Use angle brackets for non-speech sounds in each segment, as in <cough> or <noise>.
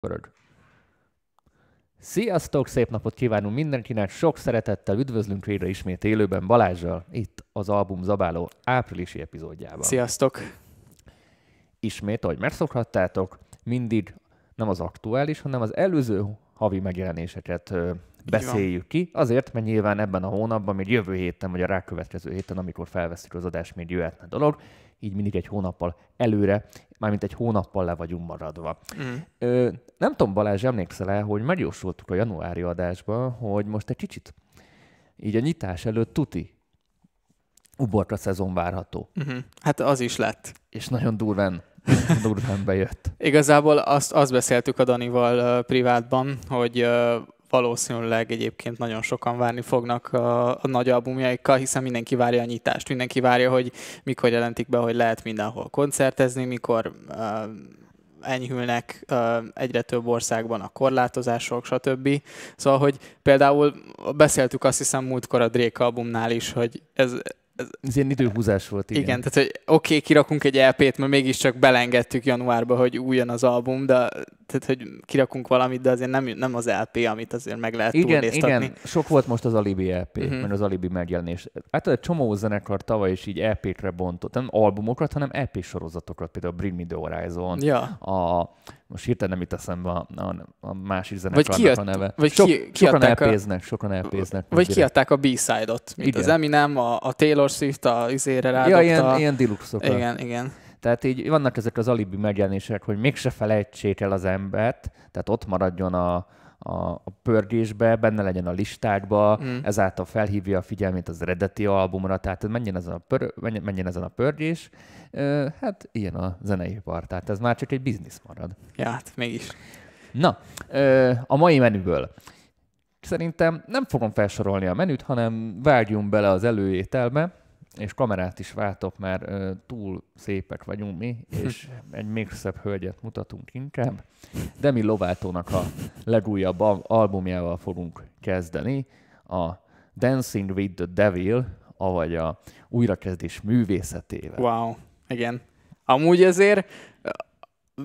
Örög. Sziasztok, szép napot kívánunk mindenkinek, sok szeretettel üdvözlünk végre ismét élőben Balázsjal, itt az album Zabáló áprilisi epizódjában. Sziasztok! Ismét, ahogy megszokhattátok, mindig nem az aktuális, hanem az előző havi megjelenéseket ö, beszéljük ki, azért, mert nyilván ebben a hónapban, még jövő héten, vagy a rákövetkező héten, amikor felveszünk az adást, még jöhetne dolog, így mindig egy hónappal előre, mármint egy hónappal le vagyunk maradva. Mm. Ö, nem tudom, Balázs, emlékszel el, hogy megjósoltuk a januári adásban, hogy most egy kicsit így a nyitás előtt tuti uborka szezon várható. Uh-huh. Hát az is lett. És nagyon durván, <laughs> durván bejött. Igazából azt, azt beszéltük a Danival uh, privátban, hogy uh, valószínűleg egyébként nagyon sokan várni fognak a, a nagy albumjaikkal, hiszen mindenki várja a nyitást, mindenki várja, hogy mikor jelentik be, hogy lehet mindenhol koncertezni, mikor uh, enyhülnek uh, egyre több országban a korlátozások, stb. Szóval, hogy például beszéltük azt hiszem múltkor a Drake albumnál is, hogy ez, Ez ilyen időhúzás volt, igen. igen, tehát hogy oké, okay, kirakunk egy LP-t, mert mégiscsak belengedtük januárba, hogy újjon az album, de tehát, hogy kirakunk valamit, de azért nem, nem az LP, amit azért meg lehet Igen, igen, sok volt most az Alibi Mhm. uh-huh. mert az Alibi megjelenés. Hát egy csomó zenekar tavaly is így EP-kre bontott, nem albumokat, hanem EP sorozatokat, például Bring Me The Horizon, Ja. a, most hirtelen nem jut eszembe a, a, a másik Vagy zenekarnak kiad- a neve. vagy Sok, ki- sokan kiadták a- sokan EP-znek. Vagy kiadták a B-side-ot, mint Igen. az Eminem, a, a Taylor Swift, a izére Ja, rádobta. ilyen, ilyen deluxe igen, igen. Tehát így vannak ezek az alibi megjelenések, hogy mégse felejtsék el az embert, tehát ott maradjon a, a, a pörgésbe, benne legyen a listákba, Mm. ezáltal felhívja a figyelmét az eredeti albumra, tehát menjen ezen a, pör, menjen, menjen ezen a pörgés. Ö, hát ilyen a zeneipar, tehát ez már csak egy biznisz marad. Ja, hát mégis. Na, ö, a mai menüből. Szerintem nem fogom felsorolni a menüt, hanem vágjunk bele az előételbe, és kamerát is váltok, mert ö, túl szépek vagyunk mi, és <laughs> egy még szebb hölgyet mutatunk inkább. Demi Lovatónak a legújabb al- albumjával fogunk kezdeni, a Dancing with the Devil, avagy a újrakezdés művészetével. Wow, igen. Amúgy azért ö,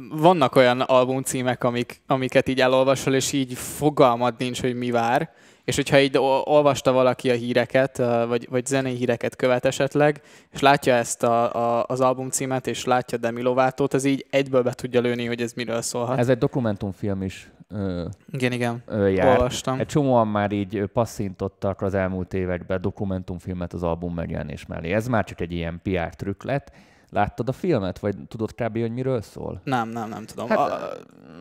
vannak olyan albumcímek, amik, amiket így elolvasol, és így fogalmad nincs, hogy mi vár. És hogyha így ol- olvasta valaki a híreket, vagy, vagy zenei híreket követ esetleg, és látja ezt a, a, az albumcímet, és látja Demi Lovatót, az így egyből be tudja lőni, hogy ez miről szólhat. Ez egy dokumentumfilm is ö, Igen, igen. ö, jár. Olvastam. Egy csomóan már így passzintottak az elmúlt években dokumentumfilmet az album megjelenés mellé. Ez már csak egy ilyen PR trükk lett. Láttad a filmet, vagy tudod kb. hogy miről szól? Nem, nem, nem tudom. Hát, a,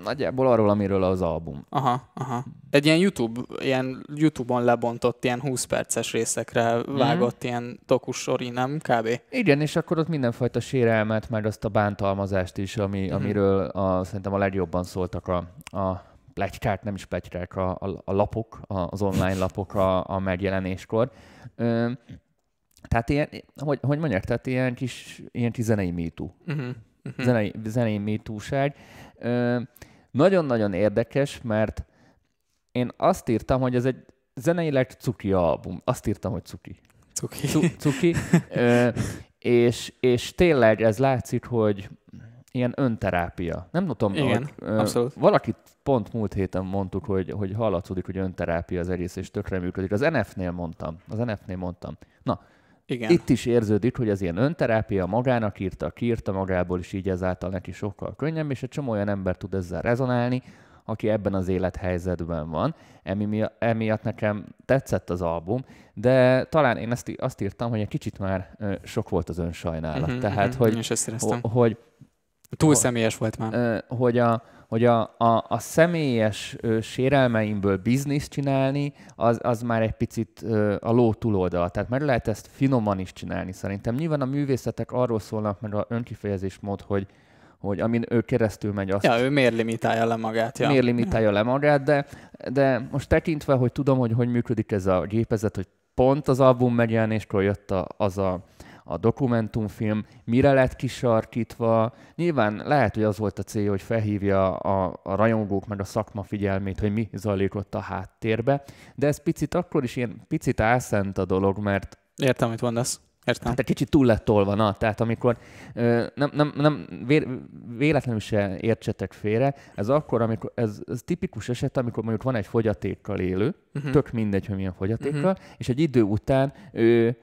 nagyjából arról, amiről az album. aha, aha. Egy ilyen YouTube, ilyen YouTube-on lebontott, ilyen 20 perces részekre Mhm. vágott ilyen dokusori, nem? Kb. Igen, és akkor ott mindenfajta sérelmet, meg azt a bántalmazást is, ami, Mhm. amiről a, szerintem a legjobban szóltak a, a pletykák, nem is pletykák, a, a, a lapok, a, az online lapok a, a megjelenéskor. Ö, tehát ilyen, hogy, hogy mondják, tehát ilyen kis, ilyen kis zenei MeToo. Uh-huh. Uh-huh. zenei, zenei MeToo-ság. Ö, Nagyon-nagyon érdekes, mert én azt írtam, hogy ez egy zeneileg cuki album. Azt írtam, hogy cuki. Cuki. Cu- cuki. <laughs> Ö, és, és tényleg ez látszik, hogy ilyen önterápia. Nem tudom, Igen, hogy, ö, abszolút. valakit pont múlt héten mondtuk, hogy, hogy hallatszódik, hogy önterápia az egész, és tökre működik. Az NF-nél mondtam. Az NF-nél mondtam. Na, Igen. itt is érződik, hogy az ilyen önterápia magának írta, kiírta magából, és így ezáltal neki sokkal könnyebb, és egy csomó olyan ember tud ezzel rezonálni, aki ebben az élethelyzetben van. Emi, mi- emiatt nekem tetszett az album, de talán én ezt, azt írtam, hogy egy kicsit már sok volt az önsajnálat. Mhm, Tehát, mhm. hogy, Én is ezt éreztem. ho- hogy Túl személyes volt már. hogy a, hogy a, a, a személyes ö, sérelmeimből bizniszt csinálni, az, az már egy picit ö, a ló túloldal. Tehát meg lehet ezt finoman is csinálni szerintem. Nyilván a művészetek arról szólnak, meg a önkifejezésmód, hogy, hogy amin ő keresztül megy, azt Ja, ő miért limitálja le magát? Ja. miért limitálja le magát, de, de most tekintve, hogy tudom, hogy hogy működik ez a gépezet, hogy pont az album megjelenéskor jött a, az a, a dokumentumfilm, mire lett kisarkítva. Nyilván lehet, hogy az volt a célja, hogy felhívja a, a rajongók meg a szakma figyelmét, hogy mi zajlik ott a háttérbe, de ez picit akkor is ilyen picit álszent a dolog, mert Értem, mit mondasz. Értem. Hát egy kicsit túl lett tolva, na, tehát amikor ö, nem, nem, nem vé, véletlenül se értsetek félre, ez akkor, amikor, ez, ez tipikus eset, amikor mondjuk van egy fogyatékkal élő, uh-huh. tök mindegy, hogy milyen fogyatékkal, uh-huh. és egy idő után ő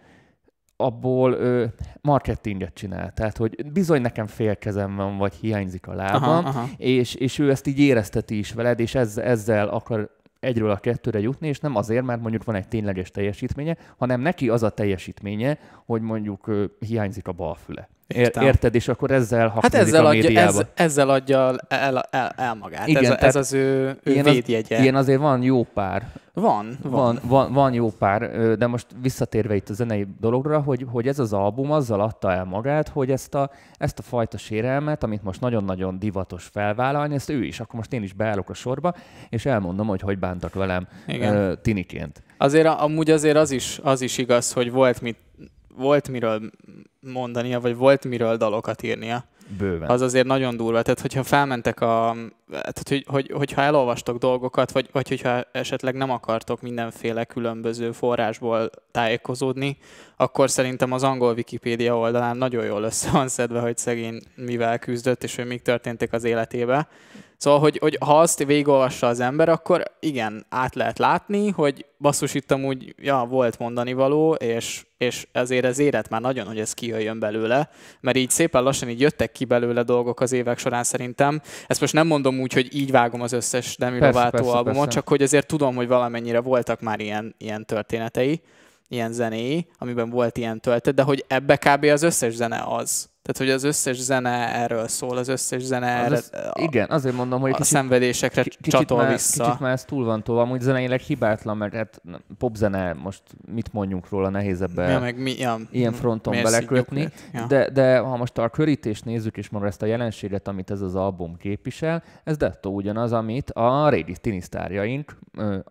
abból ö, marketinget csinál. Tehát, hogy bizony nekem félkezem van, vagy hiányzik a lábam, aha, aha. És, és ő ezt így érezteti is veled, és ez, ezzel akar egyről a kettőre jutni, és nem azért, mert mondjuk van egy tényleges teljesítménye, hanem neki az a teljesítménye, hogy mondjuk ö, hiányzik a bal füle. Ér, érted, és akkor ezzel hát ezzel a adja, ez, ezzel adja el, el, el magát. Igen, ez, ez az ő, ő ilyen védjegye. Az, ilyen azért van jó pár. Van, van. Van, van, van jó pár, de most visszatérve itt a zenei dologra, hogy, hogy ez az album azzal adta el magát, hogy ezt a, ezt a fajta sérelmet, amit most nagyon-nagyon divatos felvállalni, ezt ő is, akkor most én is beállok a sorba, és elmondom, hogy hogy bántak velem Igen. tiniként. Azért amúgy azért az is, az is igaz, hogy volt mit volt miről mondania, vagy volt miről dalokat írnia. Bőven. Az azért nagyon durva. Tehát, hogyha felmentek a... Tehát, hogy, hogy, hogyha elolvastok dolgokat, vagy, vagy hogyha esetleg nem akartok mindenféle különböző forrásból tájékozódni, akkor szerintem az angol Wikipédia oldalán nagyon jól össze van szedve, hogy szegény mivel küzdött, és hogy mik történtek az életébe. Szóval, hogy, hogy ha azt végigolvassa az ember, akkor igen, át lehet látni, hogy basszus itt amúgy, ja, volt mondani való, és, és ezért ez éret már nagyon, hogy ez kijöjjön belőle, mert így szépen lassan így jöttek ki belőle dolgok az évek során szerintem. Ezt most nem mondom úgy, hogy így vágom az összes Demi Lovato albumot, persze. csak hogy azért tudom, hogy valamennyire voltak már ilyen, ilyen történetei, ilyen zenéi, amiben volt ilyen töltet, de hogy ebbe kb. az összes zene az. Tehát, hogy az összes zene erről szól, az összes zene az erre, a, igen, azért mondom, hogy a kicsit, szenvedésekre kicsit csatol már, vissza. Kicsit már ez túl van tolva, amúgy zeneileg hibátlan, mert hát popzene, most mit mondjunk róla, nehéz ebbe ja, meg mi, ja, ilyen fronton belekötni. Ja. De, de ha most a körítést nézzük, és maga ezt a jelenséget, amit ez az album képvisel, ez dettó ugyanaz, amit a régi tinisztárjaink,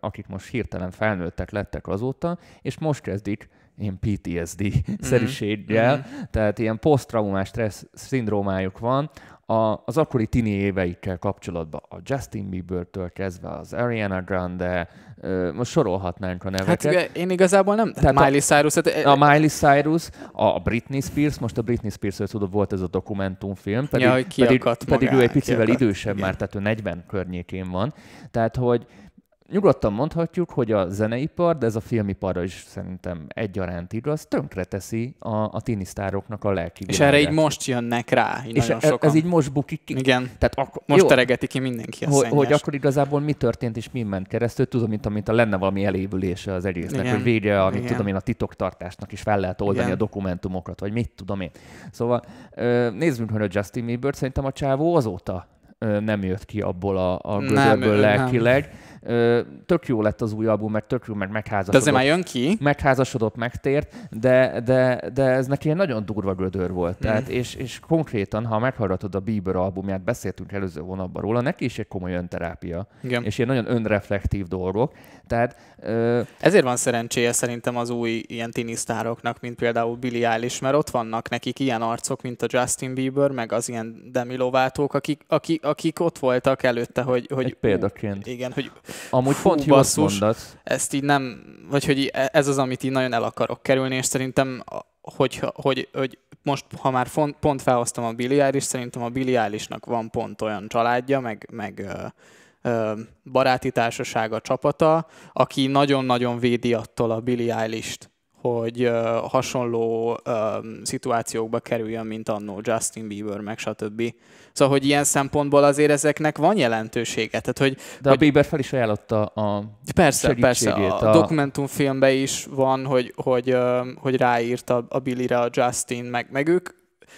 akik most hirtelen felnőttek lettek azóta, és most kezdik ilyen PTSD-szerűséggel, mm-hmm. tehát ilyen posztraumás stressz szindrómájuk van, a, az akkori tini éveikkel kapcsolatban a Justin Bieber-től kezdve az Ariana Grande, most sorolhatnánk a neveket. Hát én igazából nem, tehát Miley Cyrus. Hát, a Miley Cyrus, a Britney Spears, most a Britney Spears-ről tudod, volt ez a dokumentumfilm, pedig, ja, pedig, pedig ő egy picivel idősebb igen. már, tehát ő 40 környékén van. Tehát, hogy nyugodtan mondhatjuk, hogy a zeneipar, de ez a filmiparra is szerintem egyaránt igaz, tönkreteszi a, a tinisztároknak a lelki És erre így most jönnek rá, így És nagyon e- ez így most bukik ki. Igen, Tehát ak- most jó, teregeti ki mindenki a hogy, hogy akkor igazából mi történt és mi ment keresztül, tudom, mint amint a lenne valami elévülése az egésznek, Igen. hogy vége, amit Igen. tudom én, a titoktartásnak is fel lehet oldani Igen. a dokumentumokat, vagy mit tudom én. Szóval nézzünk, hogy a Justin Bieber szerintem a csávó azóta nem jött ki abból a, a gödörből lelkileg. Nem tök jó lett az új album, meg tök jó, meg megházasodott. De azért már jön ki. Megházasodott, megtért, de, de, de ez neki egy nagyon durva gödör volt. Mm. Tehát, és, és konkrétan, ha meghallgatod a Bieber albumját, beszéltünk előző hónapban róla, neki is egy komoly önterápia. Igen. És ilyen nagyon önreflektív dolgok. Tehát, ö... Ezért van szerencséje szerintem az új ilyen tinisztároknak, mint például Billie Eilish, mert ott vannak nekik ilyen arcok, mint a Justin Bieber, meg az ilyen Demi Lovatók, akik, akik, akik ott voltak előtte, hogy... hogy Egy példaként. Igen, hogy Amúgy fú, pont jó basszus, mondasz. Ezt így nem, vagy hogy ez az, amit így nagyon el akarok kerülni, és szerintem hogy, hogy, hogy most, ha már font, pont felhoztam a Billie Eilish, szerintem a Billie Eilishnak van pont olyan családja, meg, meg baráti társasága, csapata, aki nagyon-nagyon védi attól a Billie Eilish-t, hogy uh, hasonló uh, szituációkba kerüljön, mint annó Justin Bieber, meg stb. Szóval, hogy ilyen szempontból azért ezeknek van jelentősége. Tehát, hogy, De hogy... a Bieber fel is ajánlotta a Persze, persze. A, a dokumentumfilmben is van, hogy, hogy, hogy ráírt a, Billy-re a Justin, meg, meg ők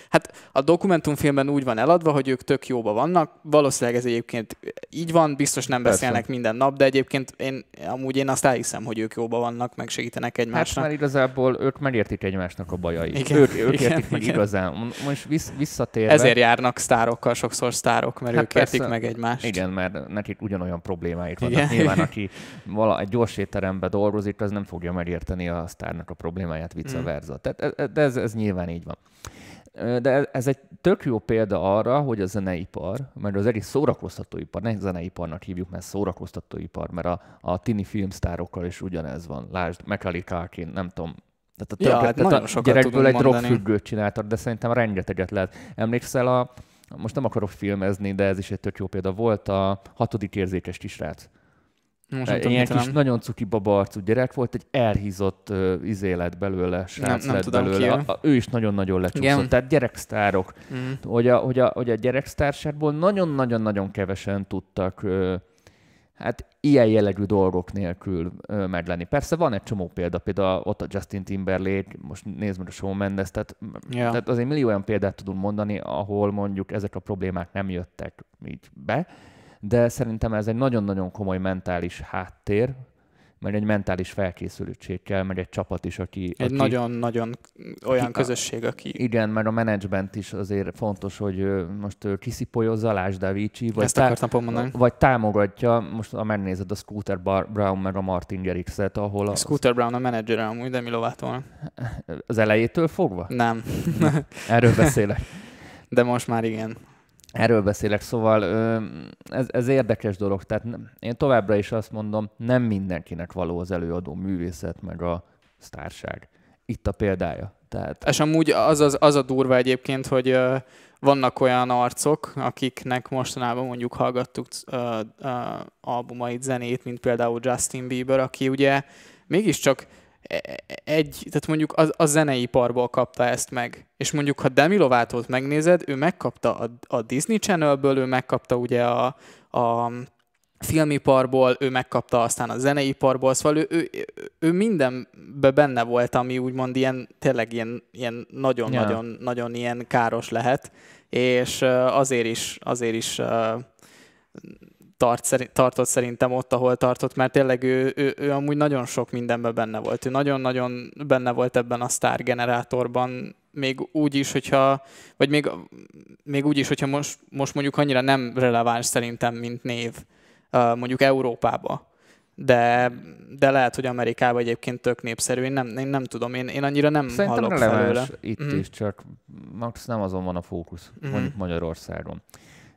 Hát a dokumentumfilmben úgy van eladva, hogy ők tök jóba vannak. Valószínűleg ez egyébként így van, biztos nem beszélnek Persze. minden nap, de egyébként én amúgy én azt elhiszem, hogy ők jóba vannak, meg segítenek egymásnak. Hát már igazából ők megértik egymásnak a bajait. Igen, ők, ők igen, értik meg igen. igazán. Most vissz, visszatérve... Ezért járnak sztárokkal, sokszor sztárok, mert hát ők persze, értik meg egymást. Igen, mert nekik ugyanolyan problémáik vannak. Igen. Nyilván, aki vala, egy gyors étteremben dolgozik, az nem fogja megérteni a sztárnak a problémáját, vice mm. versa. Tehát, e- e- de ez, ez nyilván így van. De ez egy tök jó példa arra, hogy a zeneipar, mert az egész szórakoztatóipar, ne zeneiparnak hívjuk, mert szórakoztatóipar, mert a, a tini filmsztárokkal is ugyanez van. Lásd, Macaulay Culkin, nem tudom, Tehát a, Ja, többet- hát tehát a gyerekből egy drogfüggőt csináltak, de szerintem rengeteget lehet. Emlékszel a, most nem akarok filmezni, de ez is egy tök jó példa. Volt a hatodik érzékes kisrác. Most nem tudom, Ilyen kis, nem. nagyon cuki baba arcú gyerek volt, egy elhízott uh, izé lett belőle, srác nem lett tudom, belőle. A, a, ő is nagyon-nagyon lecsúszott. Igen. Tehát gyereksztárok. Mm. Hogy a, hogy a, hogy a gyereksztárságból nagyon-nagyon-nagyon kevesen tudtak uh, hát ilyen jellegű dolgok nélkül ö, meglenni. Persze van egy csomó példa, például ott a Justin Timberlake, most nézd meg a Shawn Mendes, tehát, Ja. tehát azért millió olyan példát tudunk mondani, ahol mondjuk ezek a problémák nem jöttek így be, de szerintem ez egy nagyon-nagyon komoly mentális háttér, meg egy mentális felkészültség kell, meg egy csapat is, aki... Egy nagyon-nagyon olyan Aki- közösség, aki igen, meg a menedzsment is azért fontos, hogy most kiszipolyozza, lásd Davici, vagy, ezt pont mondani. vagy támogatja, most ha megnézed a Scooter Bar- Brown meg a Martin Garrixet, ahol a, Scooter Brown a menedzsere amúgy, Demi Lovato. az elejétől fogva? Nem, Erről beszélek. de most már igen. Erről beszélek, szóval ez, ez érdekes dolog. Tehát én továbbra is azt mondom, nem mindenkinek való az előadó művészet, meg a sztárság. Itt a példája. Tehát És amúgy az, az, az a durva egyébként, hogy vannak olyan arcok, akiknek mostanában mondjuk hallgattuk albumait, zenét, mint például Justin Bieber, aki ugye mégiscsak egy, tehát mondjuk az, a zeneiparból kapta ezt meg. És mondjuk, ha Demi Lovatót megnézed, ő megkapta a, a Disney Channelből, ő megkapta ugye a, a filmiparból, ő megkapta aztán a zeneiparból, szóval ő, ő, ő, mindenben benne volt, ami úgymond ilyen, tényleg ilyen, ilyen nagyon-nagyon Ja. nagyon ilyen káros lehet, és azért is, azért is tart, szeri- tartott szerintem ott, ahol tartott, mert tényleg ő, ő, ő amúgy nagyon sok mindenben benne volt. Ő nagyon-nagyon benne volt ebben a sztárgenerátorban, még úgy is, hogyha, vagy még, még úgy is, hogyha most, most mondjuk annyira nem releváns szerintem, mint név, mondjuk Európába. De, de lehet, hogy Amerikában egyébként tök népszerű. Én nem, én nem tudom, én, én annyira nem Szerintem hallok releváns felőle. itt Mhm. is, csak max nem azon van a fókusz, Mhm. mondjuk Magyarországon.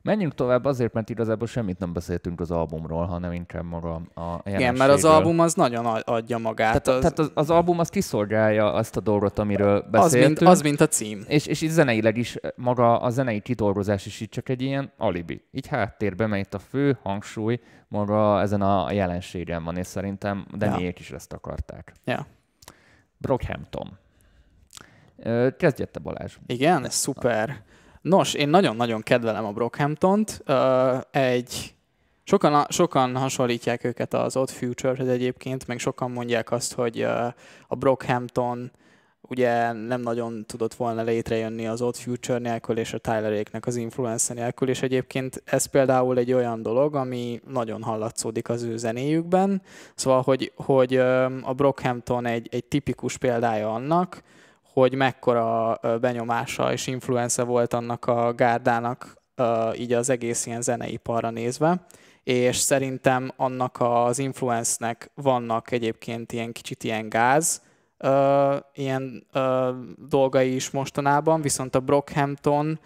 Menjünk tovább azért, mert igazából semmit nem beszéltünk az albumról, hanem inkább maga a. Igen, mert az album az nagyon adja magát. Tehát, az... tehát az, az album az kiszolgálja azt a dolgot, amiről az, beszéltünk. mint, az, mint a cím. És, és így zeneileg is maga a zenei kidolgozás is így csak egy ilyen alibi. Így háttérbe, mert itt a fő hangsúly maga ezen a jelenségen van, és szerintem Daniék is ezt akarták. Ja. Brockhampton. Ö, Kezdjed te Balázs. Igen, ez szuper. Nos, én nagyon-nagyon kedvelem a Brockhamptont. Egy Sokan, sokan hasonlítják őket az Odd Future-hez egyébként, meg sokan mondják azt, hogy a Brockhampton ugye nem nagyon tudott volna létrejönni az Odd Future nélkül és a Tyleréknek az influence nélkül, és egyébként ez például egy olyan dolog, ami nagyon hallatszódik az ő zenéjükben, szóval, hogy, hogy a Brockhampton egy, egy tipikus példája annak, hogy mekkora benyomása és influence volt annak a gárdának így az egész ilyen zeneiparra nézve, és szerintem annak az influence-nek vannak egyébként ilyen kicsit ilyen gáz, ilyen dolgai is mostanában, viszont a Brockhampton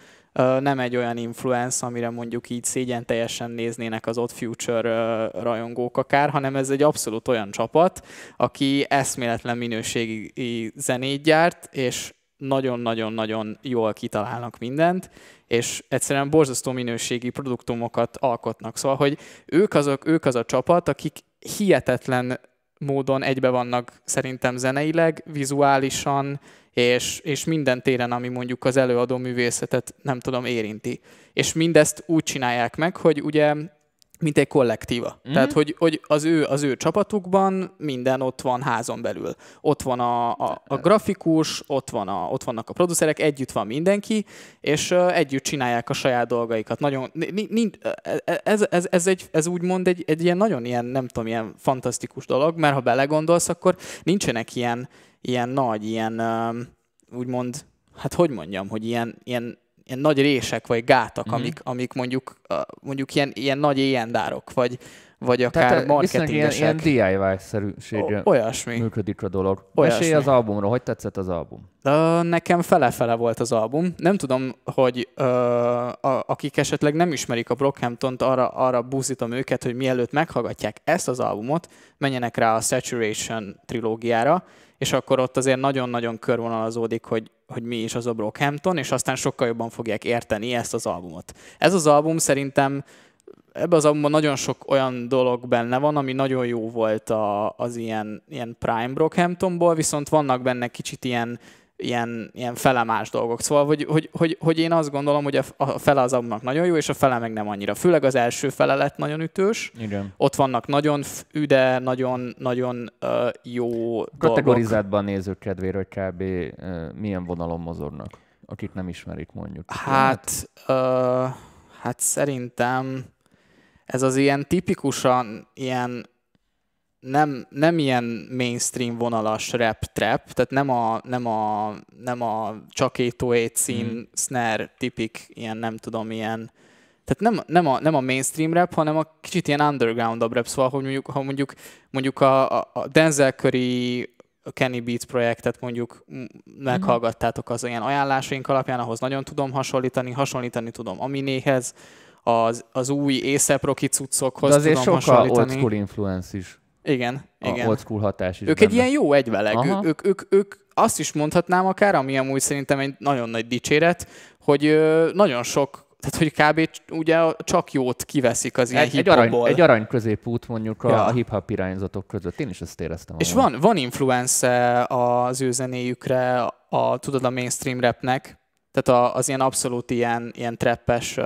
nem egy olyan influence, amire mondjuk így szégyen teljesen néznének az Odd Future rajongók akár, hanem ez egy abszolút olyan csapat, aki eszméletlen minőségi zenét gyárt, és nagyon-nagyon-nagyon jól kitalálnak mindent, és egyszerűen borzasztó minőségi produktumokat alkotnak. Szóval, hogy ők, azok, ők az a csapat, akik hihetetlen módon egybe vannak szerintem zeneileg, vizuálisan, és, és minden téren, ami mondjuk az előadó művészetet nem tudom érinti. És mindezt úgy csinálják meg, hogy ugye mint egy kollektíva. Mm. Tehát, hogy, hogy az, ő, az ő csapatukban minden ott van házon belül. Ott van a, a, a grafikus, ott, van a, ott vannak a producerek, együtt van mindenki, és uh, együtt csinálják a saját dolgaikat. Nagyon, ni, ni, ez, ez, ez, egy, ez úgymond egy, egy ilyen nagyon ilyen, nem tudom, ilyen fantasztikus dolog, mert ha belegondolsz, akkor nincsenek ilyen, ilyen nagy, ilyen úgymond, hát hogy mondjam, hogy ilyen, ilyen ilyen nagy rések vagy gátak, mm-hmm. amik, amik mondjuk, mondjuk ilyen, ilyen nagy éjendárok, vagy, vagy akár Tehát marketingesek. ilyen, ilyen olyasmi. működik a dolog. Olyasmi. Mesélj az albumról, hogy tetszett az album? Ö, nekem fele-fele volt az album. Nem tudom, hogy ö, a, akik esetleg nem ismerik a Brockhamptont, arra, arra búzítom őket, hogy mielőtt meghallgatják ezt az albumot, menjenek rá a Saturation trilógiára, és akkor ott azért nagyon-nagyon körvonalazódik, hogy, hogy mi is az a Brockhampton, és aztán sokkal jobban fogják érteni ezt az albumot. Ez az album szerintem ebben az albumban nagyon sok olyan dolog benne van, ami nagyon jó volt a, az ilyen, ilyen Prime Brockhamptonból, viszont vannak benne kicsit ilyen, ilyen, ilyen felemás dolgok. Szóval, hogy, hogy, hogy, hogy én azt gondolom, hogy a, a fele az albumnak nagyon jó, és a fele meg nem annyira. Főleg az első fele lett nagyon ütős. Igen. Ott vannak nagyon üde, nagyon, nagyon uh, jó dolgok. Kategorizált be a nézők kedvére, hogy kb. Uh, milyen vonalon mozognak, akik nem ismerik mondjuk. Hát, uh, hát szerintem ez az ilyen tipikusan ilyen nem, nem ilyen mainstream vonalas rap trap, tehát nem a, nem a, nem a csak 808 szín, mm. snare tipik, ilyen nem tudom, ilyen tehát nem, nem, a, nem a mainstream rap, hanem a kicsit ilyen underground rap, szóval, hogy mondjuk, ha mondjuk, mondjuk a, a, a Denzel Curry a Kenny Beats projektet mondjuk meghallgattátok az ilyen ajánlásaink alapján, ahhoz nagyon tudom hasonlítani, hasonlítani tudom Aminéhez, az, az új ASAP Rocky cuccokhoz De azért tudom sokkal old school influence is. Igen, Igen. igen. old school hatás is Ők benne. egy ilyen jó egyveleg. Aha. Ők, ők, ők, ők azt is mondhatnám akár, ami amúgy szerintem egy nagyon nagy dicséret, hogy ö, nagyon sok, tehát hogy kb. ugye csak jót kiveszik az ilyen egy, egy, arany, egy arany középút mondjuk a, Ja. a hip-hop irányzatok között. Én is ezt éreztem. És van, van influence az ő zenéjükre, a, tudod, a mainstream rapnek, tehát a, az ilyen abszolút ilyen, ilyen trappes, uh,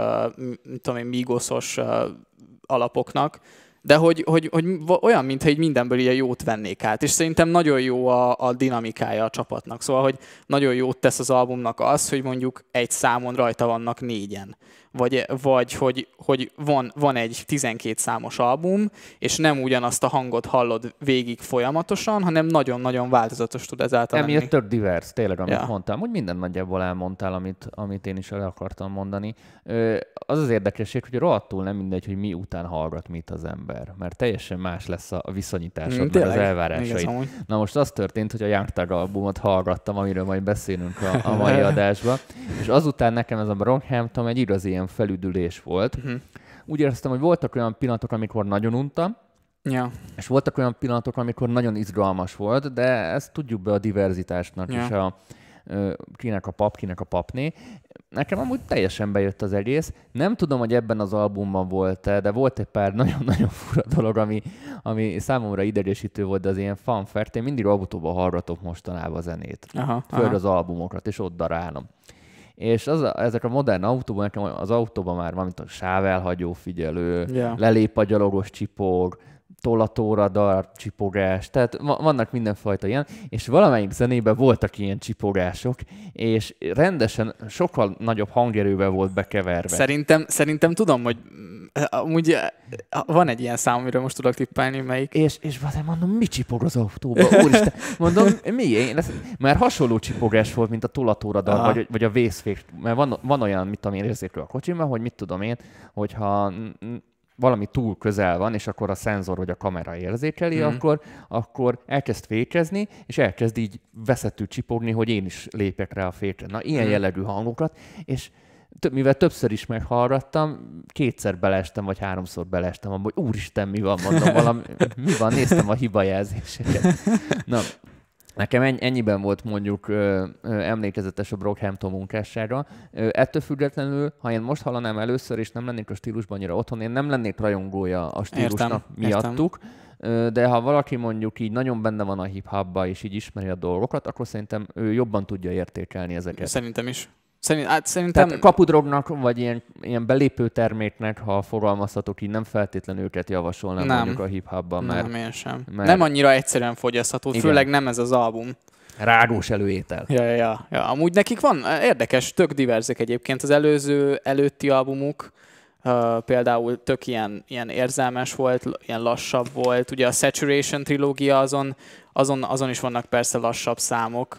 tudom én, migoszos uh, alapoknak, de hogy, hogy, hogy olyan, mintha egy mindenből ilyen jót vennék át, és szerintem nagyon jó a, a dinamikája a csapatnak. Szóval, hogy nagyon jót tesz az albumnak az, hogy mondjuk egy számon rajta vannak négyen. Vagy, vagy hogy, hogy van, van egy 12 számos album, és nem ugyanazt a hangot hallod végig folyamatosan, hanem nagyon-nagyon változatos tud ezáltal lenni. Emiatt tök divers, tényleg, amit Ja. mondtam, hogy minden nagyjából elmondtál, amit, amit én is el akartam mondani. Az az érdekesség, hogy rohadtul nem mindegy, hogy mi után hallgat mit az ember, mert teljesen más lesz a viszonyításod, Mm, meg az elvárásaid. Na most az történt, hogy a Young Thug albumot hallgattam, amiről majd beszélünk a, a mai <laughs> adásban, és azután nekem ez a Brockhampton egy igazi ilyen felüdülés volt. Mhm. Úgy éreztem, hogy voltak olyan pillanatok, amikor nagyon untam, Ja. és voltak olyan pillanatok, amikor nagyon izgalmas volt, de ezt tudjuk be a diverzitásnak Ja. és a kinek a pap, kinek a papné. Nekem amúgy teljesen bejött az egész. Nem tudom, hogy ebben az albumban volt-e, de volt egy pár <laughs> nagyon-nagyon fura dolog, ami, ami számomra idegesítő volt, de az ilyen fanfert. Én mindig autóban hallgatok mostanában a zenét. Aha, Főleg aha. az albumokat, és ott darálom. És az a, ezek a modern autóban, nekem az autóban már van, mint a sávelhagyó figyelő, Ja. lelép a gyalogos csipog, tollatóradar csipogás, tehát va- vannak mindenfajta ilyen, és valamelyik zenében voltak ilyen csipogások, és rendesen sokkal nagyobb hangerővel volt bekeverve. Szerintem, szerintem tudom, hogy amúgy van egy ilyen szám, amiről most tudok tippelni, melyik. És, és azért mondom, mi csipog az autóba? Úristen, mondom, mi? Én mert hasonló csipogás volt, mint a tollatóradar, Aha. vagy, vagy a vészfék. Mert van, van olyan, mit tudom én, érzékelő a kocsimban, hogy mit tudom én, hogyha valami túl közel van, és akkor a szenzor vagy a kamera érzékeli, Mhm. mm. akkor, akkor elkezd fékezni, és elkezd így veszettül csipogni, hogy én is lépek rá a fékre. Na, ilyen Mhm. jellegű hangokat, és több, mivel többször is meghallgattam, kétszer belestem, vagy háromszor belestem abba, hogy úristen, mi van, mondom, valami, mi van, néztem a hibajelzéseket. Na, Nekem ennyi, ennyiben volt mondjuk ö, ö, emlékezetes a Brockhampton munkássága. Ö, ettől függetlenül, ha én most hallanám először, és nem lennék a stílusban annyira otthon, én nem lennék rajongója a stílusnak Értem, miattuk, Ö, de ha valaki mondjuk így nagyon benne van a hip-hopba, és így ismeri a dolgokat, akkor szerintem ő jobban tudja értékelni ezeket. Szerintem is. Szerint, hát szerintem... Tehát kapudrognak, vagy ilyen, ilyen belépő terméknek, ha fogalmazhatok így, nem feltétlenül őket javasolnám Nem. mondjuk a hip-hopban, mert nem, én sem. mert- Nem annyira egyszerűen fogyasztható, Igen. főleg nem ez az album. rágós előétel. Ja, ja, ja, ja. Amúgy nekik van érdekes, tök diverzek egyébként az előző, előtti albumuk. Uh, például tök ilyen, ilyen érzelmes volt, ilyen lassabb volt. Ugye a Saturation trilógia azon, azon, azon is vannak persze lassabb számok,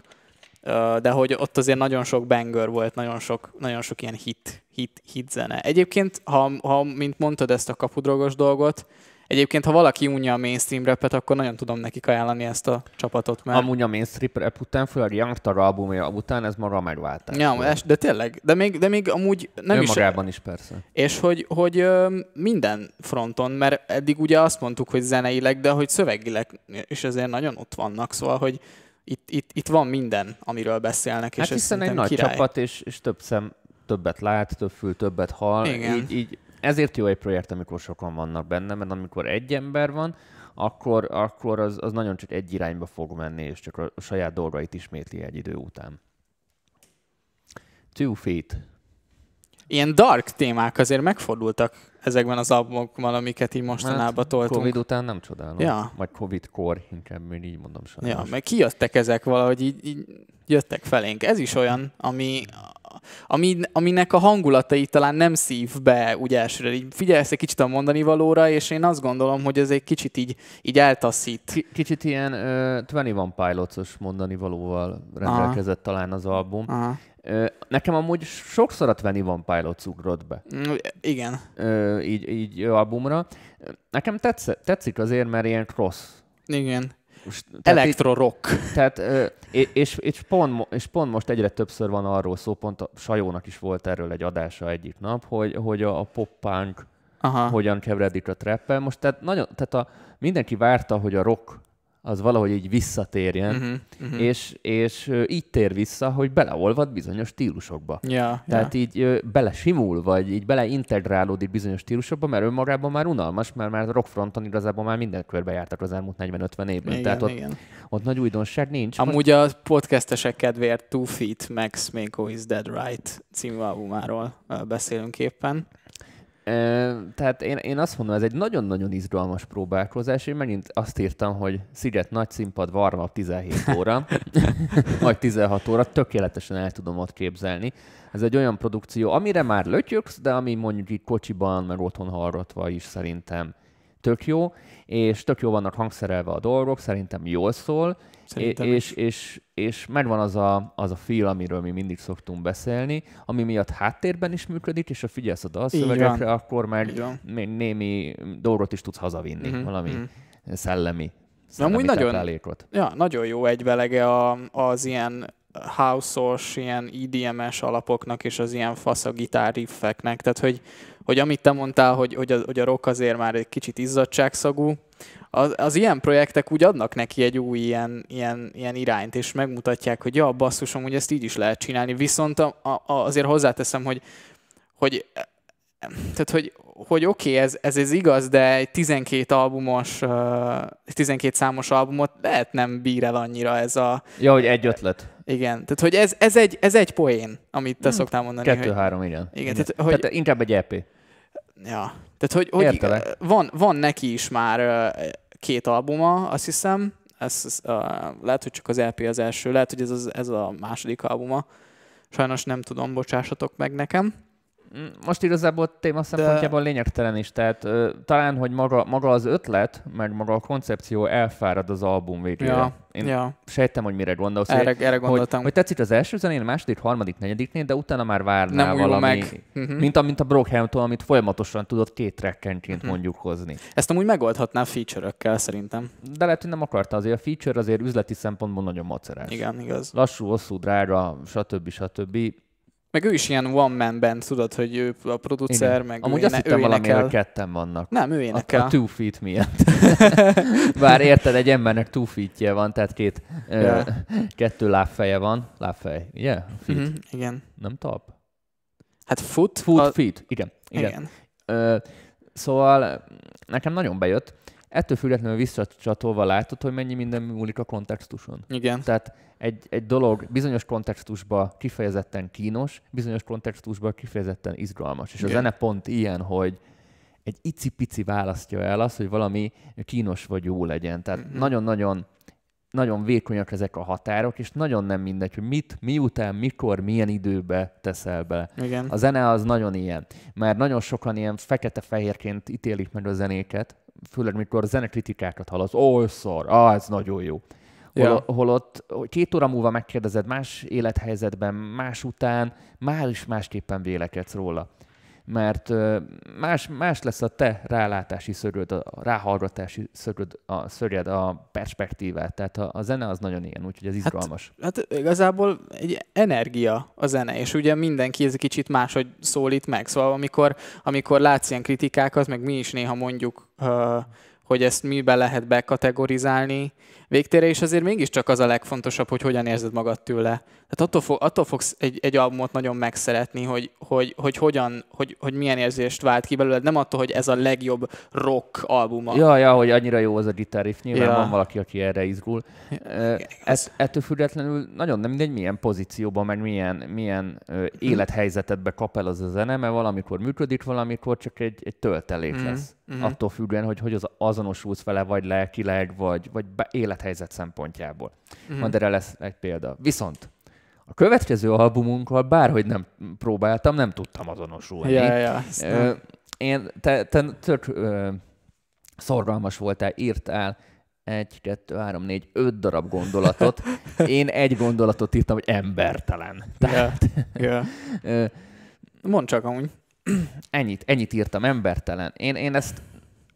de hogy ott azért nagyon sok banger volt, nagyon sok, nagyon sok ilyen hit, hit, hit zene. Egyébként, ha, ha, mint mondtad ezt a kapudrogos dolgot, Egyébként, ha valaki unja a mainstream rapet, akkor nagyon tudom nekik ajánlani ezt a csapatot, mert... Amúgy a mainstream rap után, főleg Youngster albumja után ez maga megváltás. Ja, es- de tényleg, de még, de még amúgy nem is... Önmagában is persze. És hogy, hogy minden fronton, mert eddig ugye azt mondtuk, hogy zeneileg, de hogy szövegileg is azért nagyon ott vannak, szóval, hogy itt, itt, itt van minden, amiről beszélnek, Hát és hiszen egy nagy király. csapat, és, és több szem többet lát, több fül többet hall. Igen. Így, így, ezért jó egy projekt, amikor sokan vannak benne, mert amikor egy ember van, akkor, akkor az, az nagyon csak egy irányba fog menni, és csak a saját dolgait ismétli egy idő után. Two Feet. Ilyen dark témák azért megfordultak ezekben az albumokban, amiket így mostanában toltunk. Hát, Covid után nem csodálom. Ja. Vagy Covid-kor, inkább még így mondom sajnos. Ja, meg kijöttek ezek valahogy így, így jöttek felénk. Ez is olyan, ami, ami, aminek a hangulatai talán nem szív be úgy elsőre. Így figyelsz egy kicsit a mondani valóra, és én azt gondolom, hogy ez egy kicsit így, így eltaszít. Ki- Kicsit ilyen uh, 21 Pilots-os mondani valóval rendelkezett talán az album. Aha. Nekem amúgy sokszor a 21 Pilots ugrott be, Mm, Igen. ö, így, így albumra. Nekem tetsz, tetszik azért, mert ilyen cross. Igen. Most, tehát, és, és, pont, és pont most egyre többször van arról szó, pont a Sajónak is volt erről egy adása egyik nap, hogy, hogy a, a pop-punk Aha. hogyan keveredik a trappel. Most tehát, nagyon, tehát a, mindenki várta, hogy a rock az valahogy így visszatérjen, Uh-huh. Uh-huh. és, és így tér vissza, hogy beleolvad bizonyos stílusokba. Ja, Tehát így ö, belesimul, vagy így beleintegrálódik bizonyos stílusokba, mert önmagában már unalmas, mert már rockfronton igazából már minden körbe jártak az elmúlt 40-50 évben. igen, Tehát ott, igen. ott nagy újdonság nincs. Amúgy a podcastesek kedvéért Two Feet Max Mako is Dead Right című albumáról beszélünk éppen. Tehát én, én azt mondom, ez egy nagyon-nagyon izgalmas próbálkozás. Én megint azt írtam, hogy Sziget nagy színpad, warm 17 óra, <laughs> vagy 16 óra, tökéletesen el tudom ott képzelni. Ez egy olyan produkció, amire már lötyöksz, de ami mondjuk így kocsiban, meg otthon hallgatva is szerintem tök jó, és tök jó vannak hangszerelve a dolgok, szerintem jól szól, Szerintem és, és, és megvan az a, az a feel, amiről mi mindig szoktunk beszélni, ami miatt háttérben is működik, és ha figyelsz a dalszövegekre, akkor meg még némi dolgot is tudsz hazavinni, uh-huh, valami mhm. uh-huh. szellemi, amúgy szellemi nagyon-. Ja, nagyon jó egyvelege a, az ilyen house-os, ilyen EDM-es alapoknak és az ilyen fasz a gitár riffeknek. Tehát, hogy, hogy amit te mondtál, hogy, hogy, a, hogy a rock azért már egy kicsit izzadságszagú, az, az ilyen projektek úgy adnak neki egy új ilyen, ilyen, ilyen irányt, és megmutatják, hogy ja, basszusom, hogy ezt így is lehet csinálni. Viszont a, a, azért hozzáteszem, hogy, hogy tehát, hogy, hogy oké, okay, ez, ez, ez igaz, de egy 12 albumos, uh, 12 számos albumot lehet nem bír el annyira ez a... Ja, hogy egy ötlet. Igen, tehát hogy ez, ez, egy, ez egy poén, amit te szoktál mondani. Kettő-három, igen. Igen, tehát, hogy- tehát inkább egy EP. Ja. Tehát, hogy, hogy Értelek. van, van neki is már két albuma, azt hiszem. Ez, ez, uh, lehet, hogy csak az LP az első, lehet, hogy ez, az, ez a második albuma. Sajnos nem tudom, bocsássatok meg nekem. Most igazából téma szempontjából lényegtelen is, tehát ö, talán, hogy maga, maga az ötlet, meg maga a koncepció elfárad az album végére. Ja, Én ja, sejtem, hogy mire gondolsz. erre, hogy, erre hogy, gondoltam. hogy tetszik az első zenén, a második, harmadik, negyediknél, de utána már várnál nem valami... meg. Uh-huh. Mint, a, mint a Brockhampton, amit folyamatosan tudod két trackenként Mhm. mondjuk hozni. Ezt amúgy megoldhatná feature-ökkel szerintem. De lehet, hogy nem akarta azért a feature, azért üzleti szempontból nagyon macerás. Igen, igaz. Lassú, hosszú, drága, stb. stb. Meg ő is ilyen one man band, tudod, hogy ő a producer, Igen. meg Amúgy ő, azt hittem valami, hogy ketten vannak. Nem, ő A, énekel. a two feet miatt. <laughs> Bár érted, egy embernek two feetje van, tehát két, ö, Ja. kettő lábfeje van. Lábfej, ugye? Yeah? Feet. Mhm, igen. Nem talp? Hát foot. Foot, a- feet. Igen. igen. igen. Ö, szóval nekem nagyon bejött. Ettől függetlenül visszacsatolva látod, hogy mennyi minden múlik a kontextuson. Igen. Tehát egy, egy dolog bizonyos kontextusban kifejezetten kínos, bizonyos kontextusban kifejezetten izgalmas. És a Igen. zene pont ilyen, hogy egy icipici választja el azt, hogy valami kínos vagy jó legyen. Tehát Mhm. nagyon-nagyon nagyon vékonyak ezek a határok, és nagyon nem mindegy, hogy mit, miután, mikor, milyen időbe teszel bele. Igen. A zene az nagyon ilyen, mert nagyon sokan ilyen fekete-fehérként ítélik meg a zenéket, főleg mikor zenekritikákat hallasz, ó, szar, ah, ez nagyon jó. Hol, Ja. Holott két óra múlva megkérdezed más élethelyzetben, más után, már is másképpen vélekedsz róla. Mert más, más lesz a te rálátási szöröd, a ráhallgatási szöröd, a szörjed, a perspektívát. Tehát a, a zene az nagyon ilyen, úgyhogy ez izgalmas. Hát, hát igazából egy energia a zene, és ugye mindenki ez egy kicsit máshogy szólít meg. Szóval amikor, amikor látsz ilyen kritikákat, meg mi is néha mondjuk, hogy ezt mibe lehet bekategorizálni, végtére, és azért mégiscsak az a legfontosabb, hogy hogyan érzed magad tőle. Tehát attól, fog, attól fogsz egy, egy albumot nagyon megszeretni, hogy, hogy, hogy, hogyan, hogy, hogy milyen érzést vált ki belőled, nem attól, hogy ez a legjobb rock albuma. Ja, ja, hogy annyira jó az a gitáriff, nyilván ja. van valaki, aki erre izgul. Ez, ettől függetlenül nagyon nem mindegy, milyen pozícióban, meg milyen, milyen ö, élethelyzetedbe kap el az a zene, mert valamikor működik, valamikor csak egy, egy töltelék mm. lesz. Mm-hmm. Attól függően, hogy hogy az azonosulsz vele, vagy lelkileg, vagy, vagy élethelyzet szempontjából. Mm. Majd erre lesz egy példa. Viszont a következő albumunkról bárhogy nem próbáltam, nem tudtam azonosulni. Ja, ö, én, te, te tök ö, szorgalmas voltál, írtál egy, kettő, három, négy, öt darab gondolatot. <laughs> Én egy gondolatot írtam, hogy embertelen. Tehát, yeah, <laughs> yeah. Mondd csak amúgy. <clears throat> Ennyit, ennyit írtam, embertelen. Én, én ezt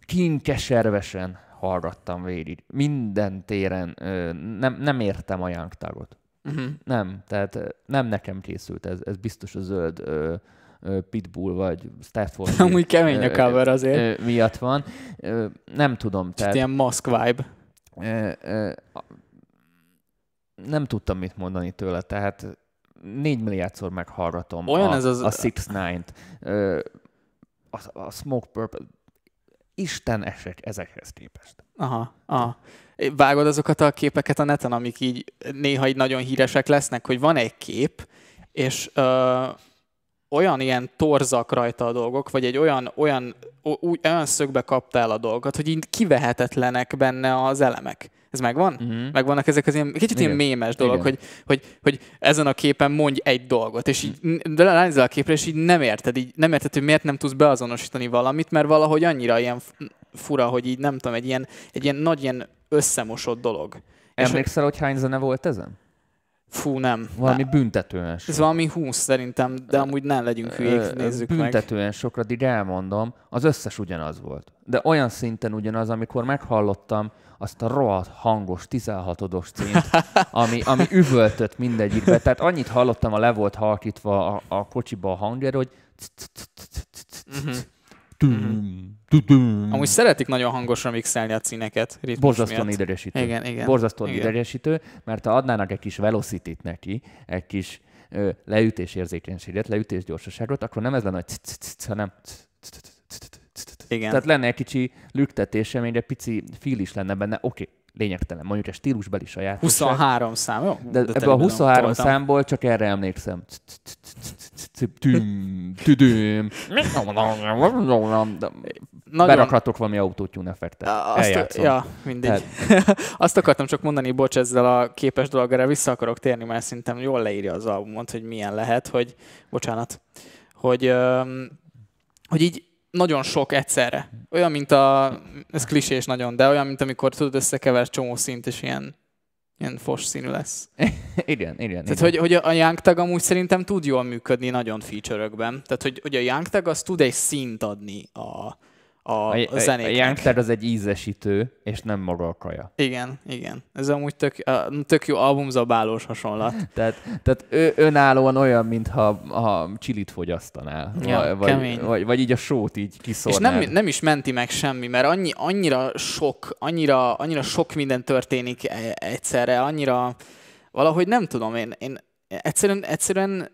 kinkeservesen hallgattam végig. Minden téren ö, nem, nem értem a Young Tagot. Uh-huh. Nem, tehát nem nekem készült, ez, ez biztos a zöld ö, ö, Pitbull vagy Stafford. <laughs> Amúgy kemény a cover azért. Ö, miatt van. Ö, nem tudom. Tehát, ilyen mask vibe. Ö, ö, nem tudtam mit mondani tőle, tehát négy milliárdszor meghallgatom Olyan a, ez az... a Six Nine-t, a, a Smoke Purple, Isten esek ezekhez képest. Aha, aha. Vágod azokat a képeket a neten, amik így néha így nagyon híresek lesznek, hogy van egy kép, és ö, olyan ilyen torzak rajta a dolgok, vagy egy olyan, olyan, úgy, olyan szögbe kaptál a dolgot, hogy így kivehetetlenek benne az elemek. Ez megvan? Uh-huh. Megvannak ezek az ilyen, kicsit Igen. ilyen mémes dolog, hogy, hogy, hogy, ezen a képen mondj egy dolgot, és így de ránézel a képre, és így nem érted, így nem érted, hogy miért nem tudsz beazonosítani valamit, mert valahogy annyira ilyen fura, hogy így nem tudom, egy ilyen, egy ilyen nagy ilyen összemosott dolog. Emlékszel, hogy hány zene volt ezen? Fú, nem. Valami nem. büntetően sok. Ez valami 20 szerintem, de amúgy nem legyünk hülyék, nézzük büntetően meg. sokra, de elmondom, az összes ugyanaz volt. De olyan szinten ugyanaz, amikor meghallottam azt a rohadt hangos 16-odos címt, <laughs> ami, ami üvöltött mindegyikbe. Tehát annyit hallottam, a le volt halkítva a, a kocsiba a hangja, hogy Mm-hmm. Amúgy szeretik nagyon hangosan mixelni a cíneket. Borzasztóan idegesítő. Igen, igen. Borzasztóan igen. idegesítő, mert ha adnának egy kis velocity neki, egy kis ö, leütés érzékenységet, leütés gyorsaságot, akkor nem ez lenne, hogy hanem igen. Tehát lenne egy kicsi lüktetése, még egy pici feel is lenne benne. Oké, okay, lényegtelen, mondjuk egy stílusbeli saját. 23 szám, jó? De, de ebből a 23 számból csak erre emlékszem. Berakhatok valami autótyún effektet. Azt, ja, mindegy. <laughs> Azt akartam csak mondani, bocs, ezzel a képes dologra vissza akarok térni, mert szerintem jól leírja az albumot, hogy milyen lehet, hogy, bocsánat, hogy, hogy így nagyon sok egyszerre. Olyan, mint a, ez klisés nagyon, de olyan, mint amikor tudod összekever csomó szint, és ilyen, ilyen fos színű lesz. <laughs> igen, igen. Tehát, igen. Hogy, hogy a Young Tag amúgy szerintem tud jól működni nagyon feature-ökben. Tehát, hogy, hogy a Young Tag az tud egy szint adni a, a, a, zenéknek. A Youngster az egy ízesítő, és nem maga a kaja. Igen, igen. Ez amúgy tök, tök jó albumzabálós hasonlat. <laughs> tehát, tehát ő, önállóan olyan, mintha ha csilit fogyasztanál. Ja, vagy, kemény. Vagy, vagy, így a sót így kiszórnád. És nem, nem is menti meg semmi, mert annyi, annyira sok, annyira, annyira sok minden történik e, egyszerre, annyira valahogy nem tudom, én, én egyszerűen, egyszerűen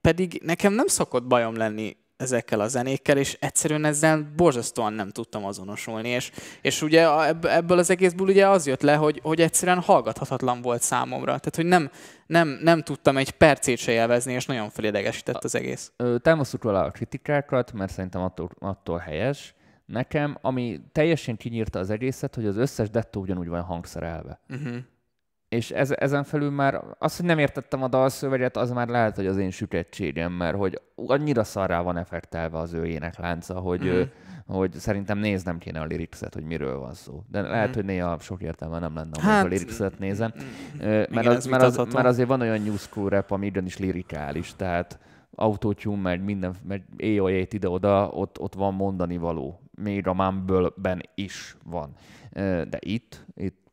pedig nekem nem szokott bajom lenni ezekkel a zenékkel, és egyszerűen ezzel borzasztóan nem tudtam azonosulni, és, és ugye ebből az egészből ugye az jött le, hogy, hogy egyszerűen hallgathatatlan volt számomra, tehát hogy nem, nem, nem tudtam egy percét se élvezni, és nagyon felidegesített az egész. Támasztuk róla a kritikákat, mert szerintem attól, attól helyes. Nekem, ami teljesen kinyírta az egészet, hogy az összes dettó ugyanúgy van hangszerelve. Uh-huh és ez, ezen felül már az, hogy nem értettem a dalszöveget, az már lehet, hogy az én sükettségem, mert hogy annyira szarrá van effektelve az ő éneklánca, hogy, mm. hogy szerintem néznem kéne a lirixet, hogy miről van szó. De lehet, mm. hogy néha sok értelme nem lenne, hát, a lirixet nézem. Mm. Mert, Igen, az, mert, az, mert azért van olyan new school rap, ami is lirikális, tehát autotune, meg minden, meg éjjel ide-oda, ott, ott van mondani való. Még a Mumble-ben is van. De itt, itt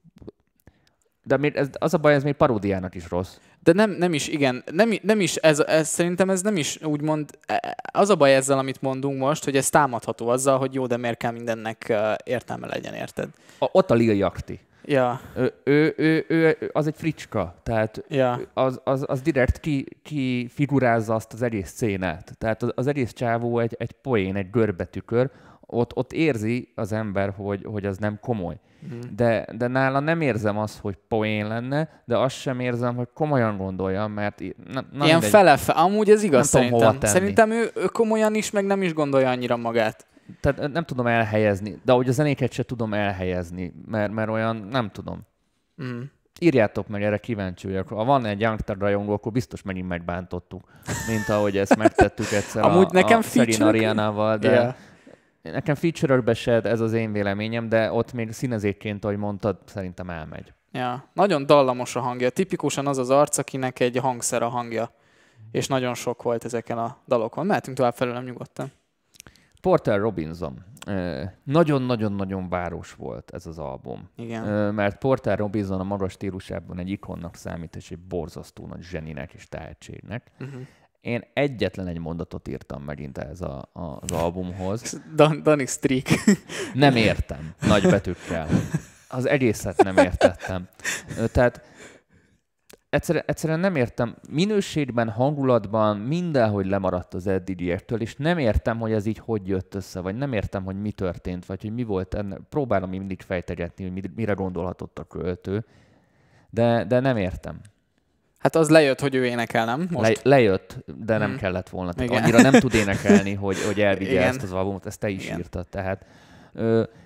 de még ez, az a baj, ez még paródiának is rossz. De nem, nem is, igen, nem, nem is, ez, ez, szerintem ez nem is úgymond, e, az a baj ezzel, amit mondunk most, hogy ez támadható azzal, hogy jó, de miért kell mindennek értelme legyen, érted? A, ott a Lil Jakti. Ja. Ő, ő, ő, ő, az egy fricska, tehát ja. az, az, az direkt ki, ki figurázza azt az egész szénát. Tehát az, az egész csávó egy, egy poén, egy görbetükör, ott, ott érzi az ember, hogy, hogy az nem komoly. Mm. De, de nála nem érzem azt, hogy poén lenne, de azt sem érzem, hogy komolyan gondolja, mert... Na, na Ilyen fele, amúgy ez igaz nem szerintem. Szerintem ő, ő komolyan is, meg nem is gondolja annyira magát. Tehát nem tudom elhelyezni, de ahogy a zenéket se tudom elhelyezni, mert, mert olyan, nem tudom. Mm. Írjátok meg, erre kíváncsi vagyok. Ha van egy Youngster rajongó, akkor biztos megint megbántottuk, mint ahogy ezt megtettük egyszer Amúgy a, nekem a Serena Ariánával, de yeah. Nekem feature se ez az én véleményem, de ott még színezékként, ahogy mondtad, szerintem elmegy. Ja, nagyon dallamos a hangja. Tipikusan az az arc, akinek egy hangszer a hangja. És nagyon sok volt ezeken a dalokon. Mehetünk tovább felőlem nyugodtan. Porter Robinson. Nagyon-nagyon-nagyon város volt ez az album. Igen. Mert Porter Robinson a magas stílusában egy ikonnak számít, és egy borzasztó nagy zseninek és tehetségnek. Uh-huh. Én egyetlen egy mondatot írtam megint ez a, a, az albumhoz. <laughs> Dan- Danny Streak. Nem értem, nagy betűkkel. Az egészet nem értettem. Tehát egyszerűen, egyszerűen nem értem, minőségben, hangulatban mindenhogy lemaradt az eddigiektől, és nem értem, hogy ez így hogy jött össze, vagy nem értem, hogy mi történt, vagy hogy mi volt enne. Próbálom mindig fejtegetni, hogy mire gondolhatott a költő, de, de nem értem. Hát az lejött, hogy ő énekel, nem? Most? Le, lejött, de nem hmm. kellett volna. Tehát annyira nem tud énekelni, hogy, hogy elvigye ezt az albumot, ezt te is Igen. írtad. Tehát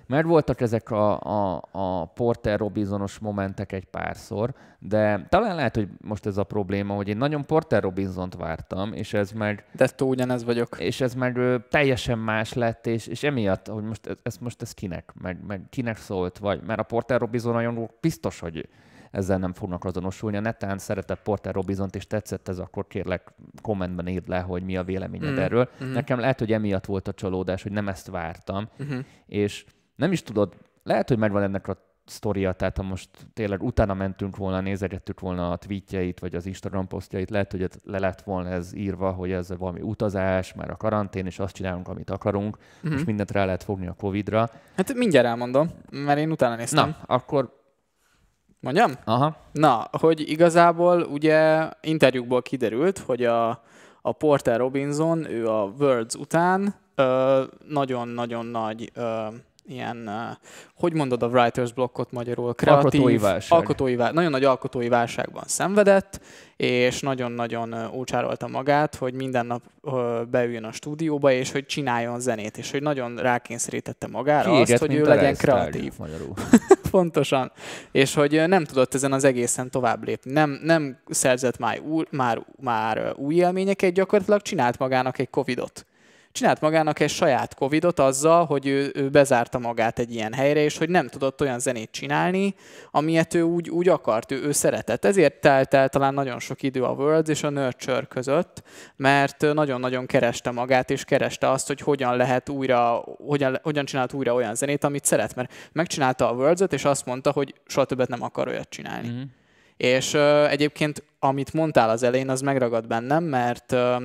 mert voltak ezek a, a, a Porter Robinsonos momentek egy párszor, de talán lehet, hogy most ez a probléma, hogy én nagyon Porter Robinsont vártam, és ez meg... De túl ugyanez vagyok. És ez meg ö, teljesen más lett, és, és emiatt, hogy most ez, ez most ez kinek, meg, meg kinek szólt, vagy mert a Porter Robinson nagyon biztos, hogy ezzel nem fognak azonosulni. A netán szeretett Porter Robinson és tetszett ez, akkor kérlek kommentben írd le, hogy mi a véleményed mm. erről. Mm. Nekem lehet, hogy emiatt volt a csalódás, hogy nem ezt vártam, mm-hmm. és nem is tudod, lehet, hogy megvan ennek a sztoria, tehát ha most tényleg utána mentünk volna, nézegettük volna a tweetjeit, vagy az Instagram posztjait, lehet, hogy le lett volna ez írva, hogy ez valami utazás, már a karantén, és azt csinálunk, amit akarunk, mm-hmm. és mindent rá lehet fogni a Covid-ra. Hát mindjárt elmondom, mert én utána néztem. Na, akkor Mondjam? Aha. Na, hogy igazából ugye interjúkból kiderült, hogy a, a Porter Robinson, ő a Worlds után nagyon-nagyon nagy ö, ilyen, hogy mondod a writer's blockot magyarul? Kreatív, alkotói válság. Alkotói, nagyon nagy alkotói válságban szenvedett, és nagyon-nagyon ócsárolta magát, hogy minden nap beüljön a stúdióba, és hogy csináljon zenét, és hogy nagyon rákényszerítette magára Kiéget, azt, hogy ő legyen kreatív. <laughs> Pontosan. És hogy nem tudott ezen az egészen tovább lépni. Nem, nem szerzett már, már, már új élményeket, gyakorlatilag csinált magának egy Covidot csinált magának egy saját Covidot azzal, hogy ő, ő bezárta magát egy ilyen helyre, és hogy nem tudott olyan zenét csinálni, amilyet ő úgy, úgy akart, ő, ő szeretett. Ezért telt el talán nagyon sok idő a Worlds és a Nurture között, mert nagyon-nagyon kereste magát, és kereste azt, hogy hogyan lehet újra, hogyan, hogyan csinált újra olyan zenét, amit szeret. Mert megcsinálta a worlds és azt mondta, hogy soha többet nem akar olyat csinálni. Mm-hmm. És uh, egyébként, amit mondtál az elején, az megragad bennem, mert uh,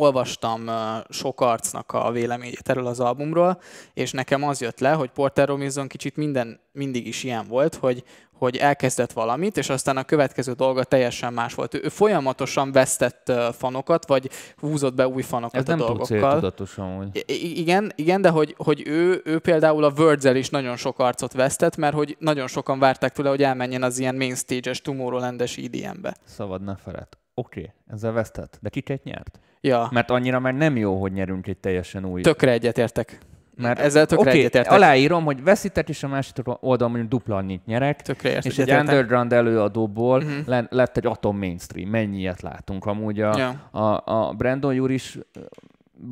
olvastam sok arcnak a véleményét erről az albumról, és nekem az jött le, hogy Porter Robinson kicsit minden, mindig is ilyen volt, hogy, hogy elkezdett valamit, és aztán a következő dolga teljesen más volt. Ő folyamatosan vesztett fanokat, vagy húzott be új fanokat Ez a nem dolgokkal. hogy... Igen, igen, de hogy, hogy ő, ő például a words is nagyon sok arcot vesztett, mert hogy nagyon sokan várták tőle, hogy elmenjen az ilyen main stage-es Tomorrowland-es EDM-be. Szabad ne feled. Oké, okay, ezzel vesztett. De kiket nyert? Ja. Mert annyira már nem jó, hogy nyerünk egy teljesen új... Tökre egyetértek. Mert ezzel tökre okay, egyetértek. aláírom, hogy veszítek, és a másik oldalon mondjuk dupla annyit nyerek, tökre és egy underground előadóból uh-huh. lett egy atom mainstream. Mennyi ilyet látunk. Amúgy a, ja. a, a Brandon Júr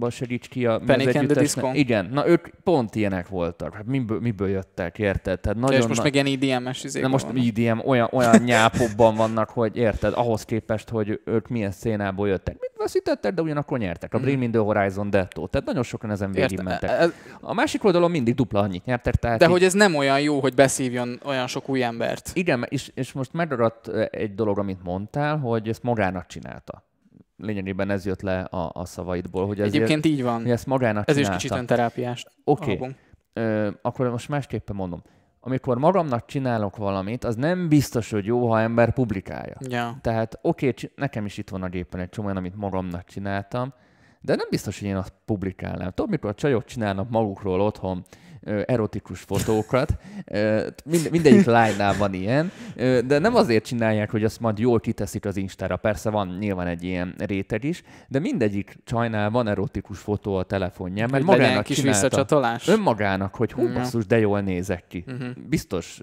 is segíts ki a Panic and the Disco. Igen, na ők pont ilyenek voltak. Hát miből, miből jöttek, érted? Tehát nagyon és most na... meg ilyen EDM-es izék Na most vannak. EDM olyan, olyan nyápokban vannak, hogy érted, ahhoz képest, hogy ők milyen szénából jöttek. Mit elveszítettek, de ugyanakkor nyertek. A Bring mm. the Horizon Detto. Tehát nagyon sokan ezen végigmentek. Ez... A másik oldalon mindig dupla annyit nyertek. Tehát de így... hogy ez nem olyan jó, hogy beszívjon olyan sok új embert. Igen, és, és most megadadt egy dolog, amit mondtál, hogy ezt magának csinálta lényegében ez jött le a, a szavaidból. Hogy ezért, Egyébként így van. Ezt magának Ez csinálta. is kicsit önterápiás. Oké, okay. akkor most másképpen mondom amikor magamnak csinálok valamit, az nem biztos, hogy jó, ha ember publikálja. Ja. Tehát oké, okay, nekem is itt van a gépen egy csomó, amit magamnak csináltam, de nem biztos, hogy én azt publikálnám. Tudod, mikor a csajok csinálnak magukról otthon erotikus fotókat, mind, mindegyik lánynál van ilyen, de nem azért csinálják, hogy azt majd jól kiteszik az Instára, persze van nyilván egy ilyen réteg is, de mindegyik csajnál van erotikus fotó a telefonján, mert hogy magának kis visszacsatolás. Önmagának, hogy hú, basszus, de jól nézek ki. Uh-huh. Biztos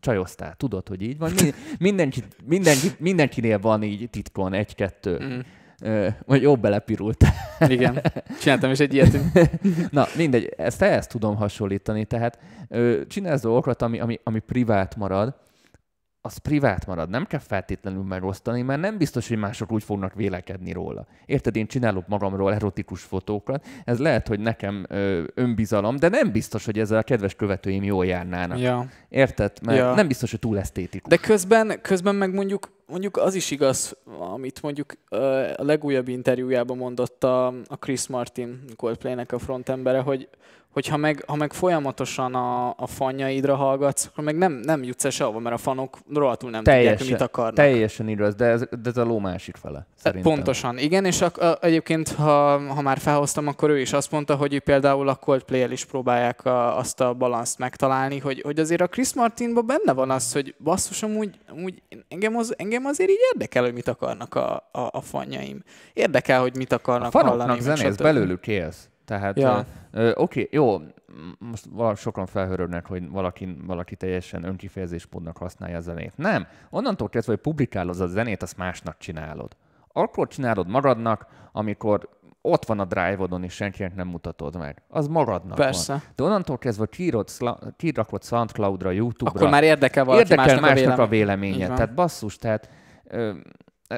csajoztál, tudod, hogy így van. Mindenki, mindenki, mindenkinél van így titkon egy-kettő. Uh-huh vagy jobb belepirult. Igen, csináltam is egy ilyet. <laughs> Na, mindegy, ezt ehhez tudom hasonlítani, tehát csinálsz dolgokat, ami, ami, ami privát marad, az privát marad, nem kell feltétlenül megosztani, mert nem biztos, hogy mások úgy fognak vélekedni róla. Érted, én csinálok magamról erotikus fotókat, ez lehet, hogy nekem ö, önbizalom, de nem biztos, hogy ezzel a kedves követőim jól járnának. Ja. Érted? Mert ja. nem biztos, hogy túl esztétikus. De közben, közben meg mondjuk mondjuk az is igaz, amit mondjuk a legújabb interjújában mondott a, a Chris Martin Coldplay-nek a frontembere, hogy, hogy ha meg, ha meg folyamatosan a, a fanjaidra hallgatsz, akkor meg nem, nem jutsz el sehova, mert a fanok rohadtul nem teljesen, tudják, mit akarnak. Teljesen igaz, de ez, de ez a ló másik fele. Szerintem. Pontosan, igen, és a, a, egyébként, ha, ha már felhoztam, akkor ő is azt mondta, hogy például a Coldplay-el is próbálják a, azt a balanszt megtalálni, hogy, hogy azért a Chris Martinban benne van az, hogy basszus, amúgy, amúgy engem, az, engem azért így érdekel, hogy mit akarnak a, a, a fanjaim. Érdekel, hogy mit akarnak a hallani. A zenész belőlük élsz. Tehát, ja. oké, okay, jó, most sokan felhörögnek, hogy valaki, valaki teljesen önkifejezésmódnak használja a zenét. Nem, onnantól kezdve, hogy publikálod a zenét, azt másnak csinálod. Akkor csinálod magadnak, amikor ott van a drive-odon, és senkinek nem mutatod meg. Az maradnak Persze. van. De onnantól kezdve, hogy kirakod SoundCloud-ra, YouTube-ra. Akkor már érdekel valaki érdekel másnak, másnak a, vélemény. a véleménye. Tehát basszus, tehát ö,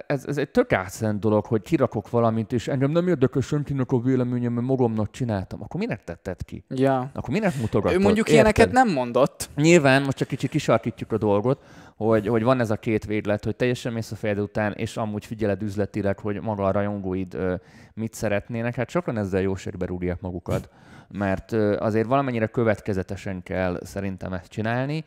ez, ez egy tök átszent dolog, hogy kirakok valamit, és engem nem érdekel senkinek a véleményem, mert magamnak csináltam. Akkor minek tetted ki? Ja. Akkor minek mutogatod? Ő mondjuk Érted? ilyeneket nem mondott. Nyilván, most csak kicsit kisarkítjuk a dolgot, hogy, hogy van ez a két véglet, hogy teljesen mész a fejed után, és amúgy figyeled üzletileg, hogy maga a rajongóid ö, mit szeretnének. Hát sokan ezzel jóségbe rúgják magukat, mert ö, azért valamennyire következetesen kell szerintem ezt csinálni,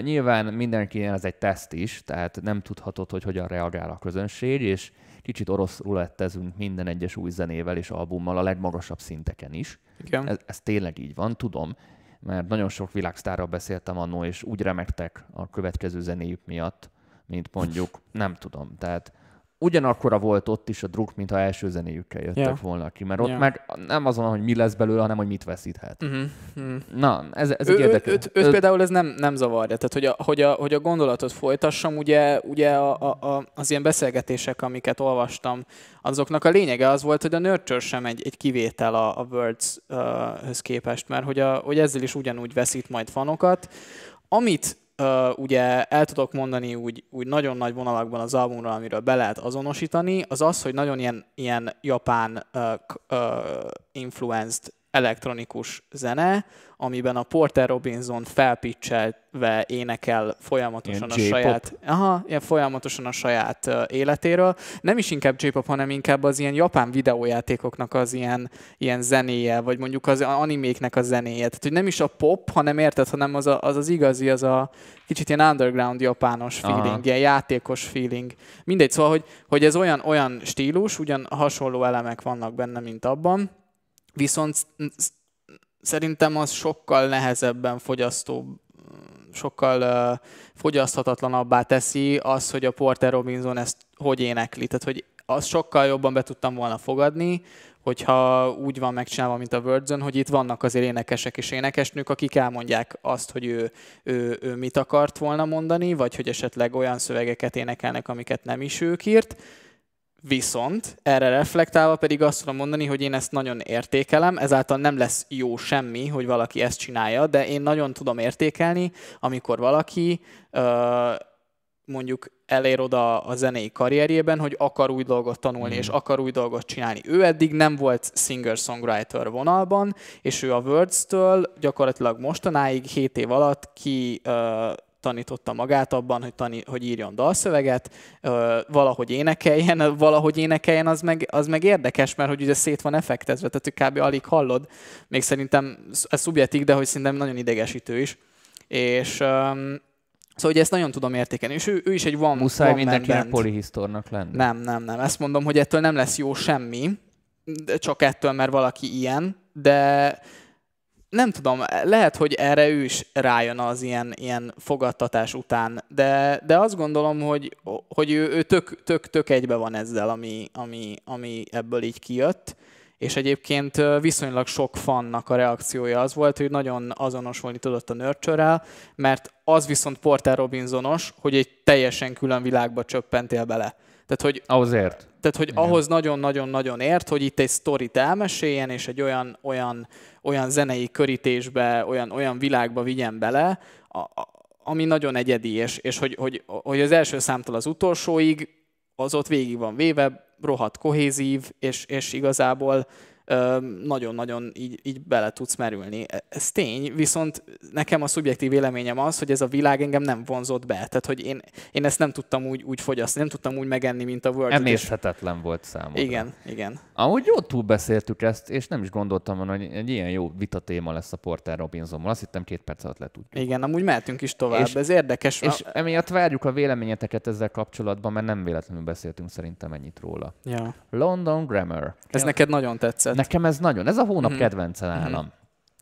Nyilván mindenki ez egy teszt is, tehát nem tudhatod, hogy hogyan reagál a közönség, és kicsit orosz rulettezünk minden egyes új zenével és albummal a legmagasabb szinteken is. Igen. Ez, ez tényleg így van, tudom, mert nagyon sok világsztárral beszéltem annó, és úgy remektek a következő zenéjük miatt, mint mondjuk, nem tudom, tehát ugyanakkora volt ott is a druk, mintha első zenéjükkel jöttek yeah. volna ki, mert ott yeah. meg nem azon, hogy mi lesz belőle, hanem hogy mit veszíthet. Uh-huh. Uh-huh. Na, ez, ez ő, érdekes. Őt, őt, őt például ez nem, nem zavarja, tehát hogy a, hogy a, hogy a gondolatot folytassam, ugye, ugye a, a, a, az ilyen beszélgetések, amiket olvastam, azoknak a lényege az volt, hogy a Nurture sem egy, egy kivétel a, a Words-höz képest, mert hogy, a, hogy ezzel is ugyanúgy veszít majd fanokat. Amit uh, ugye el tudok mondani úgy, úgy nagyon nagy vonalakban az albumról, amiről be lehet azonosítani, az az, hogy nagyon ilyen, ilyen japán uh, uh, influenced elektronikus zene, amiben a Porter Robinson felpitchelve énekel folyamatosan a saját, aha, ilyen folyamatosan a saját uh, életéről. Nem is inkább J-pop, hanem inkább az ilyen japán videójátékoknak az ilyen, ilyen zenéje, vagy mondjuk az animéknek a zenéje. Tehát, hogy nem is a pop, hanem érted, hanem az a, az, az igazi, az a kicsit ilyen underground japános feeling, aha. ilyen játékos feeling. Mindegy, szóval, hogy, hogy ez olyan, olyan stílus, ugyan hasonló elemek vannak benne, mint abban, viszont szerintem az sokkal nehezebben fogyasztó, sokkal uh, fogyaszthatatlanabbá teszi az, hogy a Porter Robinson ezt hogy énekli. Tehát, hogy azt sokkal jobban be tudtam volna fogadni, hogyha úgy van megcsinálva, mint a Wordzone, hogy itt vannak azért énekesek és énekesnők, akik elmondják azt, hogy ő, ő, ő mit akart volna mondani, vagy hogy esetleg olyan szövegeket énekelnek, amiket nem is ők írt, Viszont erre reflektálva pedig azt tudom mondani, hogy én ezt nagyon értékelem, ezáltal nem lesz jó semmi, hogy valaki ezt csinálja, de én nagyon tudom értékelni, amikor valaki ö, mondjuk elér oda a zenei karrierjében, hogy akar új dolgot tanulni, mm. és akar új dolgot csinálni. Ő eddig nem volt singer-songwriter vonalban, és ő a Words-től gyakorlatilag mostanáig 7 év alatt ki uh, tanította magát abban, hogy, tani, hogy írjon dalszöveget, ö, valahogy énekeljen, valahogy énekeljen, az meg, az meg érdekes, mert hogy ugye szét van effektezve, tehát kb. alig hallod. Még szerintem ez szubjektív, de hogy szerintem nagyon idegesítő is. És um, Szóval, hogy ezt nagyon tudom értékelni, és ő, ő is egy van Muszáj mindenkinek polihisztornak lenni. Nem, nem, nem. Ezt mondom, hogy ettől nem lesz jó semmi, de csak ettől, mert valaki ilyen, de nem tudom, lehet, hogy erre ő is rájön az ilyen, ilyen fogadtatás után, de, de azt gondolom, hogy, hogy ő, ő tök, tök, tök egybe van ezzel, ami, ami, ami ebből így kijött, és egyébként viszonylag sok fannak a reakciója az volt, hogy nagyon azonosulni tudott a nurture mert az viszont Porter Robinsonos, hogy egy teljesen külön világba csöppentél bele. Tehát, hogy, Azért. Tehát, hogy Igen. ahhoz nagyon-nagyon-nagyon ért, hogy itt egy sztorit elmeséljen, és egy olyan, olyan, olyan zenei körítésbe, olyan, olyan világba vigyen bele, a, a, ami nagyon egyedi, és, és hogy, hogy, hogy az első számtól az utolsóig az ott végig van véve, rohadt kohézív, és, és igazából nagyon-nagyon így, így bele tudsz merülni. E, ez tény, viszont nekem a szubjektív véleményem az, hogy ez a világ engem nem vonzott be. Tehát, hogy én, én ezt nem tudtam úgy, úgy fogyasztani, nem tudtam úgy megenni, mint a World. Emészhetetlen és... volt számomra. Igen, igen. Amúgy jó túlbeszéltük ezt, és nem is gondoltam volna, hogy egy ilyen jó vita téma lesz a Porter Robinsonmal. Azt hittem két perc alatt letudjuk. Igen, amúgy mehetünk is tovább, és, ez érdekes. És a... emiatt várjuk a véleményeteket ezzel kapcsolatban, mert nem véletlenül beszéltünk szerintem ennyit róla. Ja. London Grammar. Ez neked nagyon tetszett. Nekem ez nagyon, ez a hónap mm-hmm. kedvence mhm. nálam. Mm-hmm.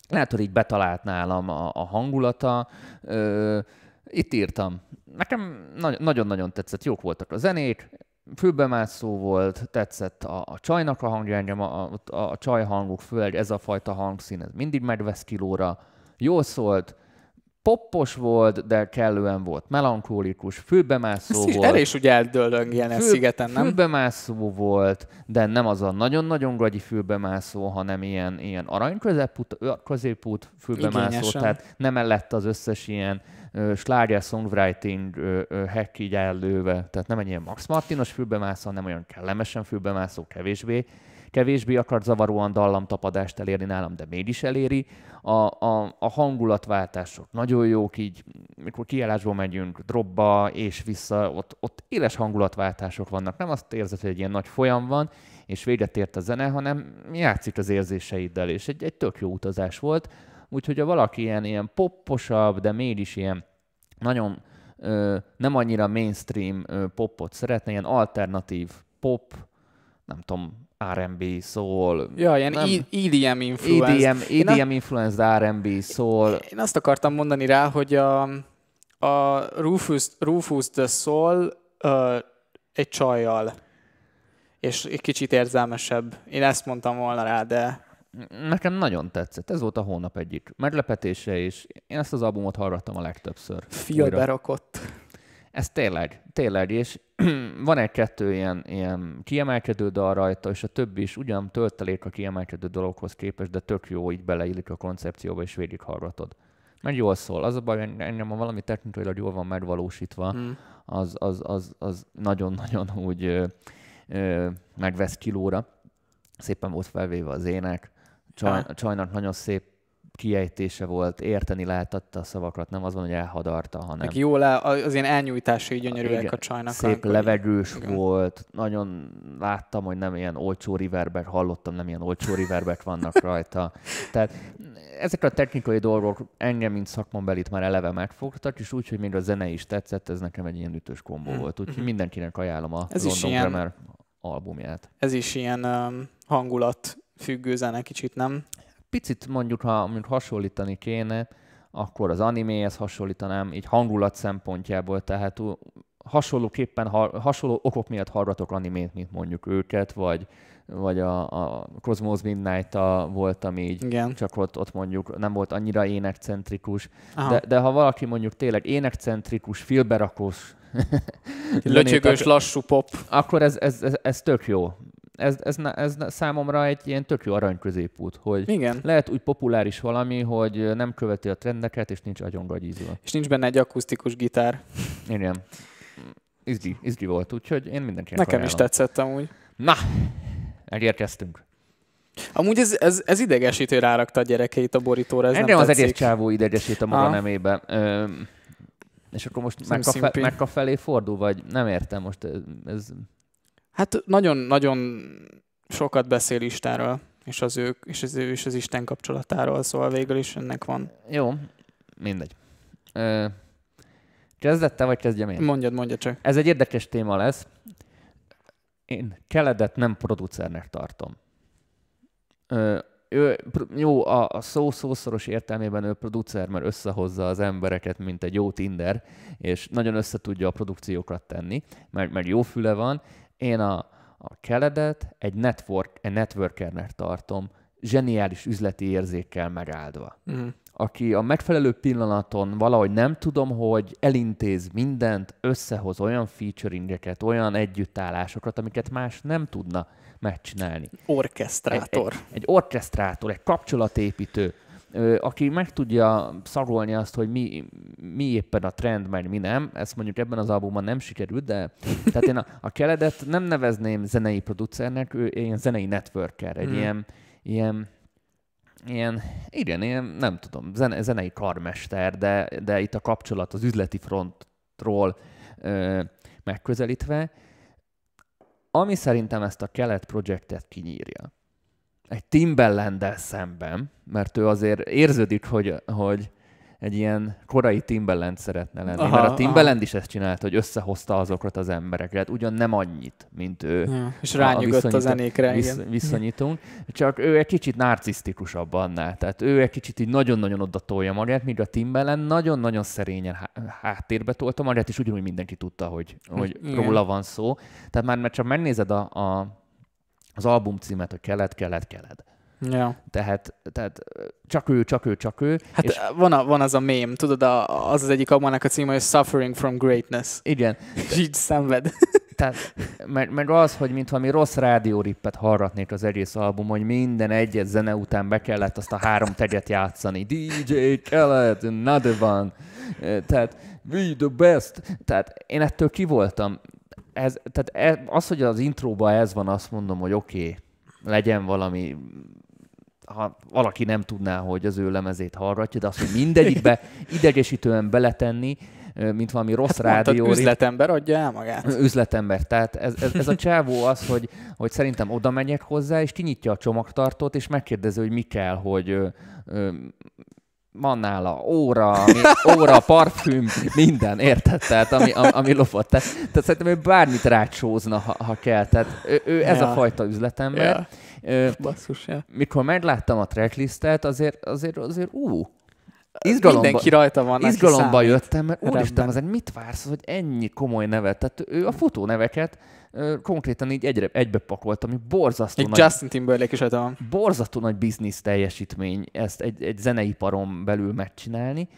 Lehet, hogy így betalált nálam a, a hangulata. Ö, itt írtam. Nekem nagyon-nagyon tetszett, jók voltak a zenék, fülbemászó volt, tetszett a, a csajnak a hangja, engem a, a, a csaj hangok, főleg ez a fajta hangszín, ez mindig megvesz kilóra, jól szólt, poppos volt, de kellően volt melankólikus, fülbemászó Ez volt. El is ugye eldőlöng ilyen fül, szigeten, nem? Fülbemászó volt, de nem az a nagyon-nagyon gagyi fülbemászó, hanem ilyen, ilyen arany középút, középút fülbemászó, Igényesen. tehát nem lett az összes ilyen uh, sláger songwriting uh, uh, hack így ellőve, tehát nem egy ilyen Max Martinos fülbemászó, hanem olyan kellemesen fülbemászó, kevésbé kevésbé akart zavaróan dallamtapadást elérni nálam, de mégis eléri. A, a, a hangulatváltások nagyon jók, így mikor kiállásból megyünk, dropba és vissza, ott, ott éles hangulatváltások vannak. Nem azt érzed, hogy egy ilyen nagy folyam van, és véget ért a zene, hanem játszik az érzéseiddel, és egy, egy tök jó utazás volt. Úgyhogy ha valaki ilyen, ilyen popposabb, de mégis ilyen nagyon ö, nem annyira mainstream ö, popot szeretne, ilyen alternatív pop, nem tudom, R&B szól. Ja, ilyen nem, EDM influence. EDM, EDM influence R&B szól. Én azt akartam mondani rá, hogy a, a Rufus, Rufus the Soul uh, egy csajjal, és egy kicsit érzelmesebb. Én ezt mondtam volna rá, de... Nekem nagyon tetszett. Ez volt a hónap egyik meglepetése, és én ezt az albumot hallgattam a legtöbbször. Fia rakott. Ez tényleg, tényleg, és <clears throat> van egy-kettő ilyen, ilyen kiemelkedő dal rajta, és a többi is ugyan töltelék a kiemelkedő dologhoz képest, de tök jó, így beleillik a koncepcióba, és végighallgatod. Mert jól szól. Az a baj, engem ha valami technikailag jól van megvalósítva, mm. az, az, az, az nagyon-nagyon úgy ö, ö, megvesz kilóra. Szépen volt felvéve az ének. Csaj, csajnak nagyon szép kiejtése volt, érteni lehetett a szavakat, nem az van, hogy elhadarta, hanem... Meg jó le, az ilyen elnyújtásai gyönyörűek igen, a csajnak. Szép levegős igen. volt, nagyon láttam, hogy nem ilyen olcsó riverbek, hallottam, nem ilyen olcsó riverbek vannak <laughs> rajta. Tehát ezek a technikai dolgok engem, mint szakmambelit már eleve megfogtak, és úgy, hogy még a zene is tetszett, ez nekem egy ilyen ütős kombó hmm. volt. Úgyhogy hmm. mindenkinek ajánlom a ez London ilyen, Grammar albumját. Ez is ilyen um, hangulat függő zene kicsit, nem? Picit mondjuk, ha mondjuk hasonlítani kéne, akkor az animéhez hasonlítanám, így hangulat szempontjából, tehát hasonlóképpen, hasonló okok miatt hallgatok animét, mint mondjuk őket, vagy, vagy a, a Cosmos midnight volt, ami így Igen. csak ott, ott mondjuk nem volt annyira énekcentrikus. De, de ha valaki mondjuk tényleg énekcentrikus, filberakós, lötyögös, <laughs> lassú pop, akkor ez, ez, ez, ez tök jó ez, ez, ez számomra egy ilyen tök jó arany középút, hogy Igen. lehet úgy populáris valami, hogy nem követi a trendeket, és nincs agyon. És nincs benne egy akusztikus gitár. Igen. izgi, izgi volt, úgyhogy én mindenkinek Nekem ajánlom. is tetszett amúgy. Na, megérkeztünk. Amúgy ez, ez, ez idegesítő rárakta a gyerekeit a borítóra, ez Engem nem az egész csávó idegesít a maga Ah. nemébe. Ö, és akkor most szimpi. Mekka felé fordul, vagy nem értem most ez, ez Hát nagyon-nagyon sokat beszél Istenről, és az, ő, és az ő és az Isten kapcsolatáról, szóval végül is ennek van. jó, mindegy. Ö, kezdett te, vagy kezdjem én? Mondjad, mondja csak. Ez egy érdekes téma lesz. Én Keledet nem producernek tartom. Ö, ő, jó, a, a szó szószoros értelmében ő producer, mert összehozza az embereket, mint egy jó Tinder, és nagyon össze tudja a produkciókat tenni, mert, mert jó füle van. Én a, a Keledet egy, network, egy networkernek tartom, zseniális üzleti érzékkel megáldva Mm. aki a megfelelő pillanaton valahogy nem tudom, hogy elintéz mindent, összehoz olyan featuringeket, olyan együttállásokat, amiket más nem tudna megcsinálni. Orkesztrátor. Egy, egy, egy orkesztrátor, egy kapcsolatépítő, aki meg tudja szagolni azt, hogy mi, mi éppen a trend, meg mi nem. Ezt mondjuk ebben az albumban nem sikerült, de tehát én a, a Keledet nem nevezném zenei producernek, ő ilyen zenei networker, egy Hmm. ilyen, ilyen ilyen, igen, ilyen, nem tudom, zene, zenei karmester, de, de itt a kapcsolat az üzleti frontról ö, megközelítve, ami szerintem ezt a kelet projektet kinyírja. Egy timbaland szemben, mert ő azért érződik, hogy, hogy egy ilyen korai Timbaland szeretne lenni, Aha, mert a Timbaland aha. is ezt csinált, hogy összehozta azokat az embereket, ugyan nem annyit, mint ő Ja, és a rányugott a, viszonyító- zenékre, Visz, igen. viszonyítunk, csak ő egy kicsit narcisztikusabb annál. Tehát ő egy kicsit így nagyon-nagyon oda tolja magát, míg a Timbaland nagyon-nagyon szerényen há- háttérbe tolta magát, és ugyanúgy mindenki tudta, hogy, hogy Igen. róla van szó. Tehát már mert csak megnézed a, a, az album címet, hogy kelet, kelet, kelet. Ja. Tehát, tehát csak ő, csak ő, csak ő. Hát és van, a, van az a mém, tudod, a, az az egyik abbanak a címe, hogy Suffering from Greatness. igen, És így szenved. <laughs> Tehát, meg, meg az, hogy mintha mi rossz rádiórippet hallgatnék az egész album, hogy minden egyet zene után be kellett azt a három teget játszani. DJ Khaled, another one. Eh, Tehát, we the best. Tehát én ettől ki voltam. Ez, tehát e- az, hogy az intróban ez van, azt mondom, hogy oké, okay, legyen valami ha valaki nem tudná, hogy az ő lemezét hallgatja, de azt, hogy mindegyikbe <laughs> idegesítően beletenni, mint valami rossz Hát mondtad, rádió. üzletember adja el magát. Üzletember. Tehát ez, ez, ez a csávó az, hogy, hogy szerintem oda megyek hozzá, és kinyitja a csomagtartót, és megkérdezi, hogy mi kell, hogy ö, ö, van nála óra, óra, parfüm, minden, érted? Tehát ami, ami, lopott. Tehát, tehát szerintem ő bármit rácsózna, ha, ha kell. Tehát ő, ő ez Ja. a fajta üzletember. Ja. Ö, Basszus, ja. mikor megláttam a tracklistet, azért, azért, azért ú, izgalomba, Mindenki rajta van. izgalomba jöttem, mert úristen, azért mit vársz, hogy ennyi komoly nevet? Tehát ő a futóneveket ö, konkrétan így egyre, egybe pakolt, ami borzasztó Még nagy, Justin Timberlake is van. borzasztó nagy biznisz teljesítmény ezt egy, egy zeneiparon belül megcsinálni,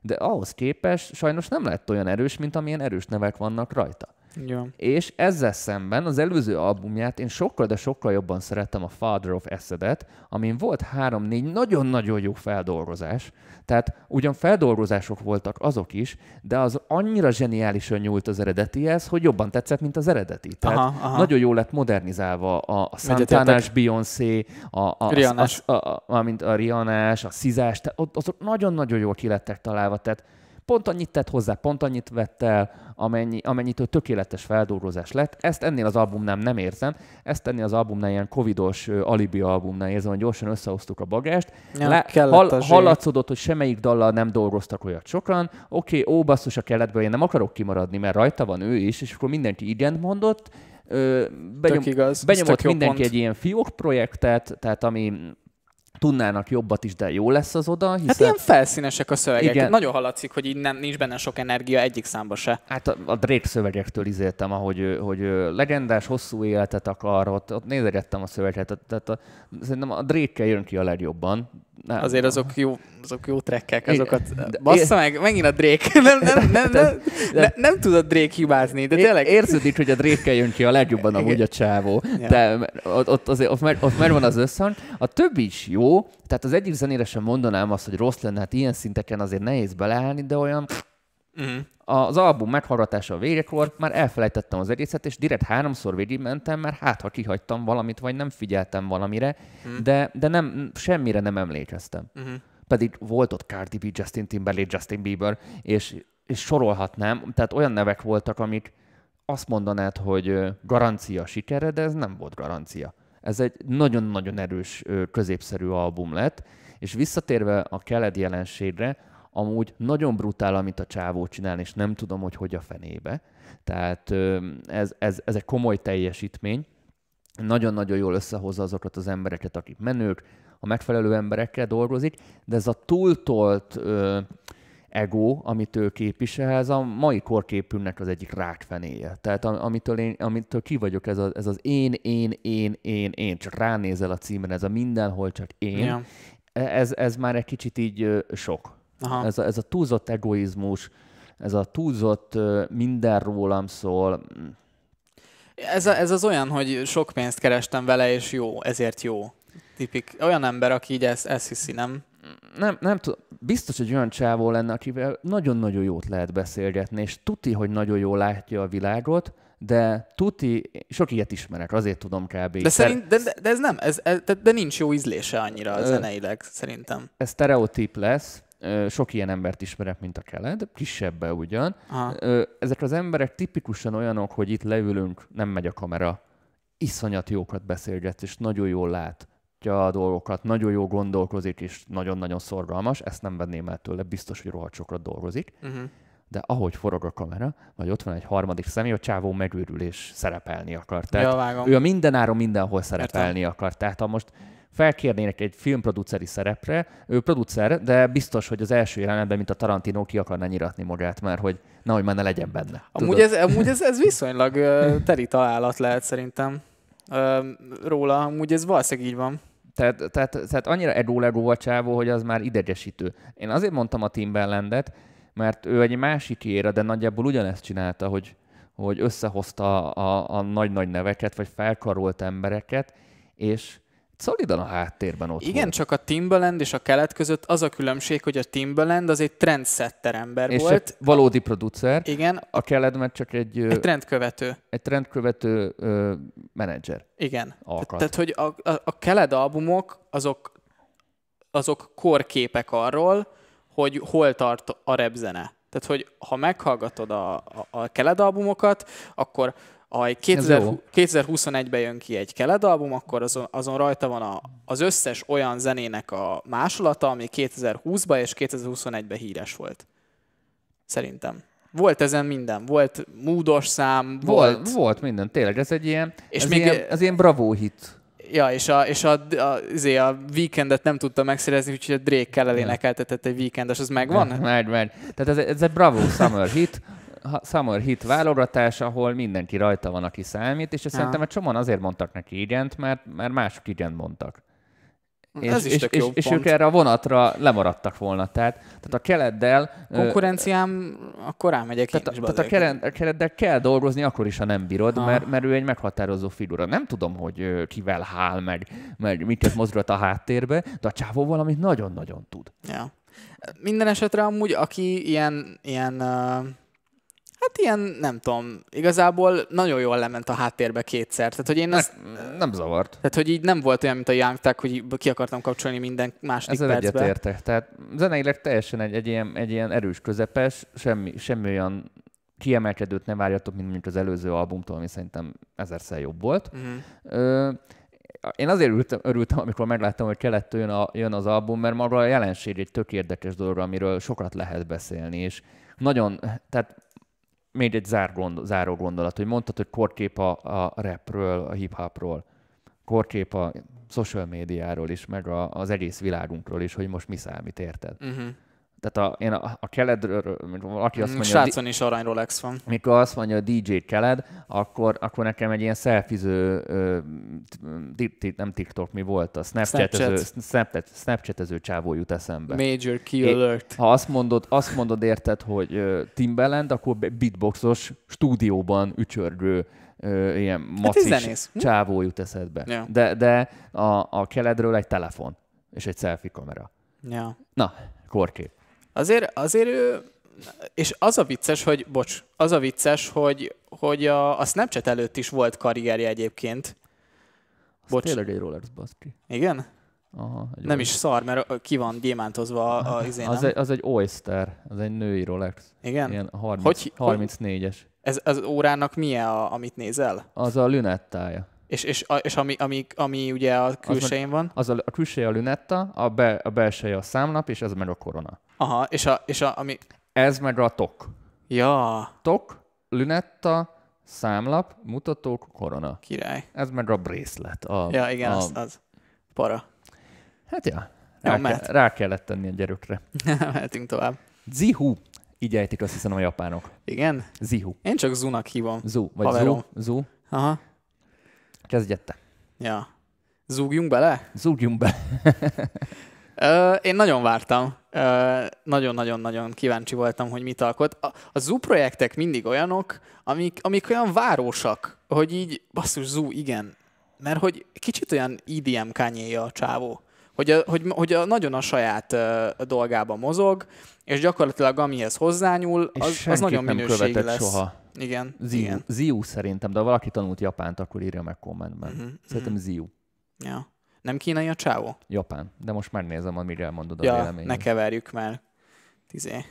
de ahhoz képest sajnos nem lett olyan erős, mint amilyen erős nevek vannak rajta. Jó. És ezzel szemben az előző albumját én sokkal, de sokkal jobban szerettem a Father of Acid-et, amin volt három-négy nagyon-nagyon jó feldolgozás. Tehát ugyan feldolgozások voltak azok is, de az annyira zseniálisan nyúlt az eredetihez, hogy jobban tetszett, mint az eredeti. Tehát Aha, aha. nagyon jól lett modernizálva a, a. Santana-s Beyoncé, a, a, a, Rihanna-s. a, a, a, mint a Rihanás, a Szizás, tehát ott- azok nagyon-nagyon jól ki lettek találva, tehát pont annyit tett hozzá, pont annyit vett el, amennyi, amennyitől tökéletes feldolgozás lett. Ezt ennél az albumnál nem érzem, ezt ennél az albumnál ilyen covidos alibi albumnál érzem, hogy gyorsan összehoztuk a bagást. Ja, Le, zsé. hallatszódott, hogy semmelyik dallal nem dolgoztak olyat sokan. Oké, ó, basszus a keletből, én nem akarok kimaradni, mert rajta van ő is, és akkor mindenki igent mondott. Ö, benyom, Tök igaz. benyomott mindenki egy ilyen fiók projektet, tehát ami tudnának jobbat is, de jó lesz az oda, hiszen... Hát ilyen felszínesek a szövegek. Igen. Nagyon hallatszik, hogy így nem, nincs benne sok energia egyik számba se. Hát a, a Drake szövegektől izéltem, ahogy, hogy legendás, hosszú életet akar, ott, ott nézegettem a szöveget, tehát a, szerintem a Drake jön ki a legjobban. Nem. Azért azok jó, azok jó trekkek, azokat... Bassza meg, megint a Drake. <laughs> Nem, nem, nem, nem, de- ne, nem tudod Drake hibázni, de tényleg... Érződik, hogy a Drake jön ki a legjobban amúgy a csávó, de ott, ott, azért, ott, meg, ott megvan az összhang. A többi is jó, tehát az egyik zenére sem mondanám azt, hogy rossz lenne, hát ilyen szinteken azért nehéz beleállni, de olyan Uh-huh. Az album meghallgatása a végekor már elfelejtettem az egészet, és direkt háromszor végigmentem, mert hát ha kihagytam valamit, vagy nem figyeltem valamire, uh-huh. de, de nem, semmire nem emlékeztem. Uh-huh. Pedig volt ott Cardi B, Justin Timberlake, Justin Bieber, és, és sorolhatnám, tehát olyan nevek voltak, amik azt mondanád, hogy garancia sikere, de ez nem volt garancia. Ez egy nagyon-nagyon erős, középszerű album lett, és visszatérve a keled jelenségre, amúgy nagyon brutál, amit a csávó csinál, és nem tudom, hogy hogy a fenébe. Tehát ez, ez, ez egy komoly teljesítmény. Nagyon-nagyon jól összehozza azokat az embereket, akik menők, a megfelelő emberekkel dolgozik, de ez a túltolt ö, ego, amit ő képvisel, ez a mai korképünknek az egyik rákfenéje. Tehát amitől, én, amitől ki vagyok, ez, a, ez az én, én, én, én, én, csak ránézel a címre, ez a mindenhol csak én, ja. ez, ez már egy kicsit így sok. Aha. Ez, a, ez a túlzott egoizmus, ez a túlzott minden rólam szól. Ez, a, ez az olyan, hogy sok pénzt kerestem vele, és jó, ezért jó. Tipik. Olyan ember, aki így ezt, ezt hiszi, nem? Nem, nem tudom. Biztos, hogy olyan csávó lenne, akivel nagyon-nagyon jót lehet beszélgetni, és tuti, hogy nagyon jól látja a világot, de tuti, sok ilyet ismerek, azért tudom kb. De, szerint, de, de, de ez nem, ez, de, de nincs jó ízlése annyira a zeneileg, szerintem. Ez stereotíp lesz, sok ilyen embert ismerek, mint a keled, kisebbe ugyan. Aha. Ezek az emberek tipikusan olyanok, hogy itt leülünk, nem megy a kamera, iszonyat jókat beszélgetsz, és nagyon jól látja a dolgokat, nagyon jó gondolkozik, és nagyon-nagyon szorgalmas, ezt nem venném el tőle, biztos, hogy rohadt sokat dolgozik. Uh-huh. De ahogy forog a kamera, vagy ott van egy harmadik személy, a csávó megőrül és szerepelni akar. Tehát ja, ő a mindenáron mindenhol szerepelni Értem. akar. Tehát ha most felkérnének egy filmproduceri szerepre, ő producer, de biztos, hogy az első jelenetben, mint a Tarantino, ki akarna nyiratni magát, mert hogy nehogy már ne legyen benne. Amúgy, ez, amúgy ez, ez viszonylag teri találat lehet szerintem róla, amúgy ez valószínűleg így van. Tehát, tehát, tehát annyira ego a csávó, hogy az már idegesítő. Én azért mondtam a Timberlandet, mert ő egy másik éra, de nagyjából ugyanezt csinálta, hogy, hogy összehozta a, a nagy-nagy neveket, vagy felkarolt embereket, és szolidan a háttérben ott Igen, volt. csak a Timbaland és a kelet között az a különbség, hogy a Timbaland az egy trendsetter ember és volt. És valódi producer. Igen. A kelet meg csak egy... Egy trendkövető. Egy trendkövető ö, menedzser. Igen. Alkat. Tehát, hogy a, a, a kelet albumok azok, azok korképek arról, hogy hol tart a repzene. Tehát, hogy ha meghallgatod a, a, a keled albumokat, akkor ha 2021-ben jön ki egy keled album, akkor azon, azon rajta van a, az összes olyan zenének a másolata, ami 2020-ban és 2021-ben híres volt. Szerintem. Volt ezen minden. Volt múdos szám, volt... Volt, volt minden, tényleg. Ez egy ilyen, és ez még ilyen, ez ilyen bravo hit. Ja, és a, és a, a, a, izé, a weekendet nem tudta megszerezni, úgyhogy a Drake kell elénekeltetett egy weekendes, az megvan? Megy, megy. Tehát ez, ez egy bravo summer hit, Summer Hit válogatás, ahol mindenki rajta van, aki számít, és ja. szerintem egy csomóan azért mondtak neki igent, mert, mert mások igent mondtak. És, Ez is és, és, és ők erre a vonatra lemaradtak volna. Tehát, tehát a keleddel... Konkurenciám, akkor rámegyek tehát, én is Tehát a, keled, a keleddel kell dolgozni, akkor is, ha nem bírod, mert, mert ő egy meghatározó figura. Nem tudom, hogy kivel hál meg, meg miket mozgat a háttérbe, de a csávó valamit nagyon-nagyon tud. Ja. Minden esetre amúgy, aki ilyen, ilyen uh Hát ilyen, nem tudom, igazából nagyon jól lement a háttérbe kétszer. Tehát, hogy én ezt, nem, nem zavart. Tehát, hogy így nem volt olyan, mint a Young Tag, hogy ki akartam kapcsolni minden második Ezzel percbe. Ezzel egyetértek. Tehát zeneileg teljesen egy, egy, ilyen, egy ilyen erős közepes, semmi, semmi olyan kiemelkedőt nem várjatok, mint mondjuk az előző albumtól, ami szerintem ezerszer jobb volt. Uh-huh. Ö, én azért örültem, örültem, amikor megláttam, hogy kelettől jön, a, jön az album, mert maga a jelenség egy tök érdekes dolog, amiről sokat lehet beszélni, és nagyon, tehát még egy zár gond, záró gondolat, hogy mondtad, hogy korkép a, a rapről, a hip-hopról, korkép a social médiáról is, meg a, az egész világunkról is, hogy most mi számít, érted? Uh-huh. Tehát a, én a, a keledről, aki azt mm, mondja... Srácon is arany Rolex van. Mikor azt mondja a DJ Keled, akkor, akkor nekem egy ilyen szelfiző, nem TikTok, mi volt a Snapchat-ező, Snapchat. Snapchat csávó jut eszembe. Major key alert. Ha azt mondod, azt mondod érted, hogy Timbaland, akkor beatboxos stúdióban ücsörgő ilyen hát macis hát csávó jut eszedbe. Ja. De, de a, a keledről egy telefon és egy selfie kamera. Ja. Na, korkép. Azért, azért ő és az a vicces, hogy, bocs, az a vicces, hogy, hogy a, a Snapchat előtt is volt karrierje egyébként. Az Bocs. tényleg egy Rolex, baszki. Igen? Aha, Nem Rolex. is szar, mert ki van gyémántozva a, a izé, az, egy, az egy Oyster, az egy női Rolex. Igen? Ilyen 30, Hogy- hogy- 34-es. Ez az órának milyen, a, amit nézel? Az a lünettája. És, és, a, és ami, ami, ami ugye a külsején van? Az a, a külseje a lünetta, a, be, a belseje a számlap, és ez meg a korona. Aha, és a, és a ami... Ez meg a tok. Ja, Tok, lünetta, számlap, mutatók, korona. király. Ez meg a bracelet. A, Ja, igen, a, az, az. Para. Hát ja, Ja, rá, mehet. ke, rá kellett tenni a gyerökre. <laughs> Mehetünk tovább. Zihu. Így ejtik azt hiszem a japánok. Igen? Zihu. Én csak Zunak hívom. Zu, vagy Haverom. zu, zu. Aha. Kezdjed te. Ja. Zúgjunk bele? Zúgjunk be. <laughs> Én nagyon vártam. Nagyon-nagyon-nagyon kíváncsi voltam, hogy mit alkot. A, a Zoo projektek mindig olyanok, amik, amik olyan városak, hogy így, basszus, Zoo, igen. Mert hogy kicsit olyan E EDM kanye a csávó. Hogy, a, hogy, hogy a, nagyon a saját uh, dolgában mozog, és gyakorlatilag amihez hozzányúl, És az, az nagyon nem minőségi követett lesz. soha. Igen, Ziu. igen. Ziu szerintem, de ha valaki tanult japánt, akkor írja meg kommentben. Mhm, Szerintem Ziu. Ja. Nem kínai a csávó? Japán. De most megnézem, amire elmondod a Ja, véleményed. ne keverjük, mert tizé,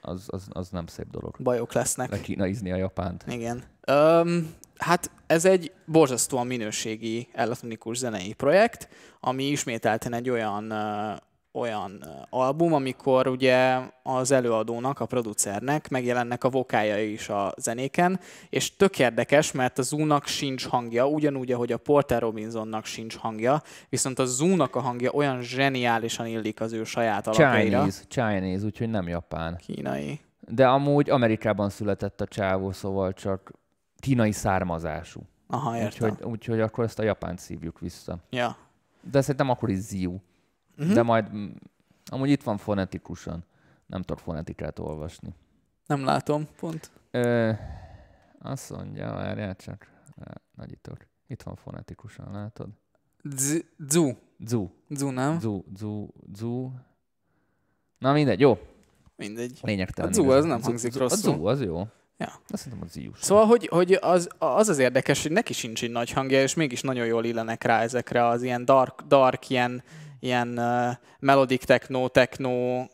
Az, az, az, nem szép dolog. bajok lesznek. Le kínaizni a japánt. Igen. Um, hát ez egy borzasztóan minőségi elektronikus zenei projekt, ami ismételten egy olyan, uh, olyan album, amikor ugye az előadónak, a producernek megjelennek a vokáljai is a zenéken, és tök érdekes, mert a Zoo-nak sincs hangja, ugyanúgy, ahogy a Porter Robinsonnak sincs hangja, viszont a Zoo-nak a hangja olyan zseniálisan illik az ő saját alapjaira. Chinese, Chinese, úgyhogy nem japán. Kínai. De amúgy Amerikában született a csávó, szóval csak kínai származású. Aha, értem. Úgyhogy, úgyhogy akkor ezt a japánt szívjuk vissza. Ja. De szerintem akkor is Ziu. Mhm. De majd, amúgy itt van fonetikusan. Nem tudok fonetikát olvasni. Nem látom, pont. Ö, azt mondja, várjál csak. Nagyítok. Itt van fonetikusan, látod? Zu. Zu, Zu, nem? zu, zu, zu. Na mindegy, jó. Mindegy. Lényegtelen. A zu az nem hangzik A rosszul. zu az jó. Ja. De szerintem a ziu. sem. Szóval, hogy, hogy az, az az érdekes, hogy neki sincs egy nagy hangja, és mégis nagyon jól illenek rá ezekre az ilyen dark, dark ilyen, ilyen uh, melodic techno, techno uh,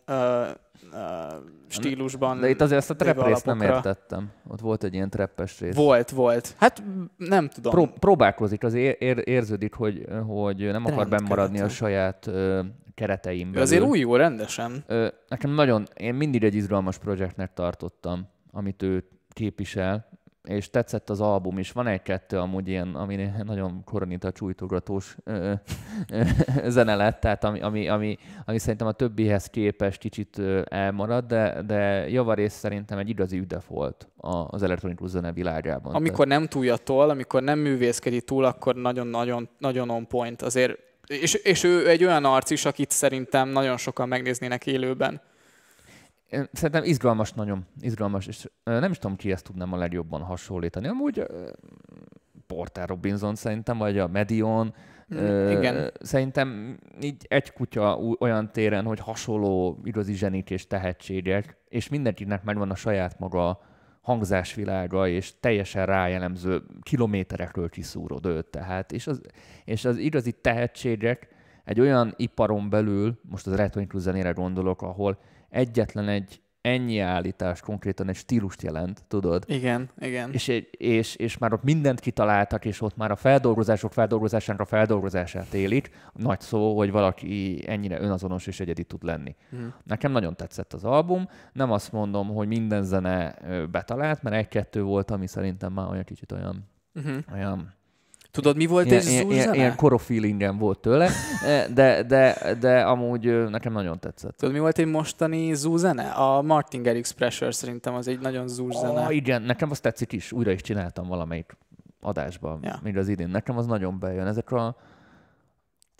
uh, stílusban. De itt azért ezt a trap részt nem értettem. Ott volt egy ilyen trappes rész. Volt, volt. Hát nem tudom. Pró- próbálkozik, az ér- ér- érződik, hogy, hogy nem akar Trend bennmaradni a saját ö, kereteim belül. azért új jó rendesen. Ö, nekem nagyon, én mindig egy izgalmas projektnek tartottam, amit ő képvisel, és tetszett az album is. Van egy-kettő amúgy ilyen, ami nagyon koronita csújtogatós ö, ö, zene lett, tehát ami, ami, ami, ami szerintem a többihez képest kicsit elmarad, de, de javarész szerintem egy igazi üdef volt az elektronikus zene világában. Amikor nem túljatol, amikor nem művészkedik túl, akkor nagyon-nagyon nagyon on point. Azért és, és ő egy olyan arc is, akit szerintem nagyon sokan megnéznének élőben. Én Szerintem izgalmas nagyon, izgalmas, és nem is tudom, ki ezt tudnám a legjobban hasonlítani. Amúgy Porter Robinson szerintem, vagy a Medion, Mm, igen. Szerintem így egy kutya olyan téren, hogy hasonló igazi zsenik és tehetségek, és mindenkinek megvan a saját maga hangzásvilága, és teljesen rájellemző kilométerekről kiszúrod őt. Tehát, és az, és az igazi tehetségek egy olyan iparon belül, most az elektronikus zenére gondolok, ahol egyetlen egy ennyi állítás konkrétan egy stílust jelent, tudod? Igen, igen. És, és, és már ott mindent kitaláltak, és ott már a feldolgozások feldolgozásának a feldolgozását élik. Nagy szó, hogy valaki ennyire önazonos és egyedi tud lenni. Mhm. Nekem nagyon tetszett az album. Nem azt mondom, hogy minden zene betalált, mert egy-kettő volt, ami szerintem már olyan kicsit olyan, Uh-huh. olyan Tudod, mi volt ilyen, egy ilyen, ilyen, ilyen koro feelingem volt tőle, Eh, de, de, de amúgy nekem nagyon tetszett. Tudod, mi volt egy mostani zú zene? A Martin Garrix Pressure szerintem az egy nagyon zúr zene. Oh, igen, nekem azt tetszik is, újra is csináltam valamelyik adásban, Ja. még az idén. Nekem az nagyon bejön. Ezek a...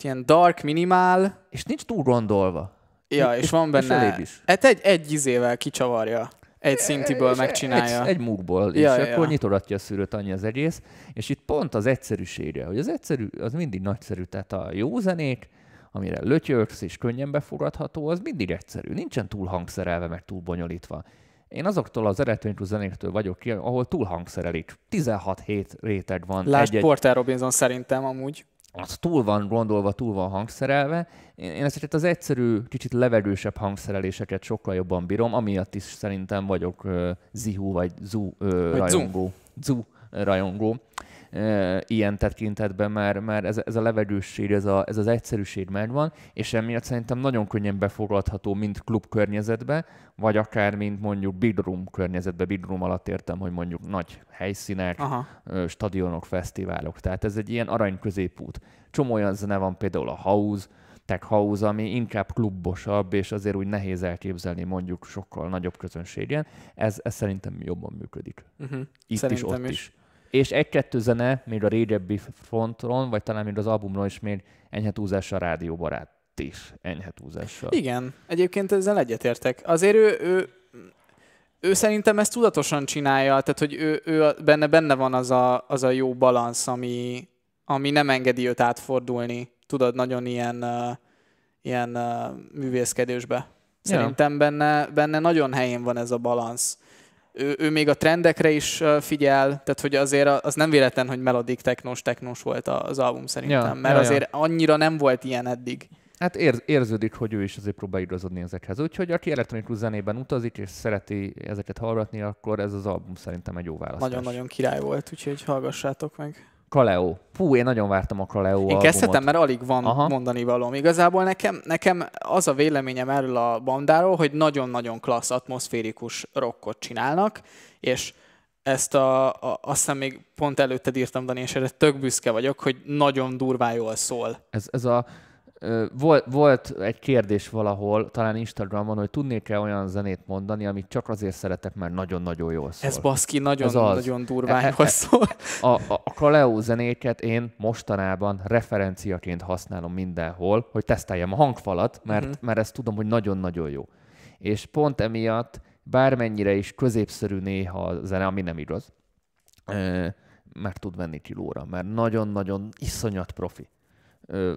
Ilyen dark, minimál, És nincs túl gondolva. ja, és, van És benne... elég is. Hát egy, egy izével kicsavarja. Egy szintiből megcsinálja. Egy, egy múkból, Ja, és ja, akkor ja. nyitogatja a szűrőt annyi az egész, és itt pont az egyszerűsége, hogy az egyszerű, az mindig nagyszerű, tehát a jó zenék, amire lötyögsz és könnyen befogadható, az mindig egyszerű. Nincsen túl hangszerelve, meg túl bonyolítva. Én azoktól az elektronikus zenéktől vagyok ki, ahol túl hangszerelik. 16-7 réteg van. Lásd egy, Porter Robinson szerintem amúgy. Az túl van gondolva, túl van hangszerelve. Én ezeket az egyszerű, kicsit levegősebb hangszereléseket sokkal jobban bírom, amiatt is szerintem vagyok uh, Zihu vagy Zu uh, rajongó. Zu rajongó ilyen tekintetben, mert, mert ez, ez a levegősség, ez, a, ez az egyszerűség megvan, és emiatt szerintem nagyon könnyen befogadható, mint klub környezetbe, vagy akár mint mondjuk big room környezetbe. Big room alatt értem, hogy mondjuk nagy helyszínek, Aha. stadionok, fesztiválok. Tehát ez egy ilyen arany középút. Csomó olyan zene van, például a House, tech house, ami inkább klubosabb, és azért úgy nehéz elképzelni mondjuk sokkal nagyobb közönségen. Ez, ez szerintem jobban működik. Uh-huh. Itt szerintem is, ott is. is. És egy-kettő zene, még a régebbi frontról, vagy talán még az albumról is még enyhe túlzással rádióbarát is enyhe túlzással. Igen, egyébként ezzel egyetértek. Azért ő, ő, ő szerintem ezt tudatosan csinálja, tehát hogy ő, ő benne, benne van az a, az a jó balansz, ami, ami nem engedi őt átfordulni. Tudod, nagyon ilyen, uh, ilyen uh, művészkedésbe. Szerintem ja. benne, benne nagyon helyén van ez a balansz ő, ő még a trendekre is figyel, tehát hogy azért az nem véletlen, hogy melodik technós, technós volt az album szerintem, ja, mert ja, azért ja. annyira nem volt ilyen eddig. Hát ér, érződik, hogy ő is azért próbál igazodni ezekhez. Úgyhogy aki elektronikus zenében utazik és szereti ezeket hallgatni, akkor ez az album szerintem egy jó választás. Nagyon-nagyon király volt, úgyhogy hallgassátok meg. Kaleo. Fú, én nagyon vártam a Kaleo Én kezdhetem, mert alig van Aha. mondani valóm. Igazából nekem, nekem az a véleményem erről a bandáról, hogy nagyon-nagyon klassz atmoszférikus rockot csinálnak, és ezt a, a, azt hiszem még pont előtted írtam, Dani, és erre tök büszke vagyok, hogy nagyon durván jól szól. Ez, ez a volt, volt egy kérdés valahol, talán Instagramon, hogy tudnék-e olyan zenét mondani, amit csak azért szeretek, mert nagyon-nagyon jól szól. Ez baszki, nagyon, Ez az. nagyon durván e, e, jól szól. A, a, a Kaleo zenéket én mostanában referenciaként használom mindenhol, hogy teszteljem a hangfalat, mert, uh-huh. mert ezt tudom, hogy nagyon-nagyon jó. És pont emiatt bármennyire is középszerű néha a zene, ami nem igaz, meg tud venni kilóra, mert nagyon-nagyon iszonyat profi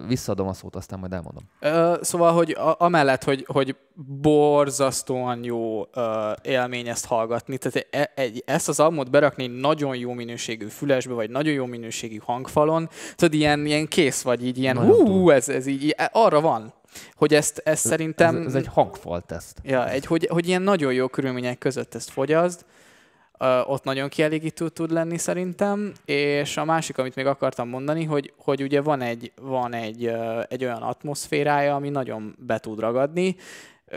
visszaadom a szót, aztán majd elmondom. Ö, szóval, hogy a, amellett, hogy, hogy borzasztóan jó ö, élmény ezt hallgatni, tehát e, egy, ezt az albumot berakni nagyon jó minőségű fülesbe, vagy nagyon jó minőségű hangfalon, tudod, ilyen, ilyen kész vagy, így ilyen hú, ez, ez így, e, arra van, hogy ezt, ezt szerintem... Ez, ez egy hangfal teszt. Ja, egy, hogy, hogy ilyen nagyon jó körülmények között ezt fogyaszd, ott nagyon kielégítő tud lenni szerintem, és a másik, amit még akartam mondani, hogy, hogy ugye van egy, van egy, egy olyan atmoszférája, ami nagyon be tud ragadni.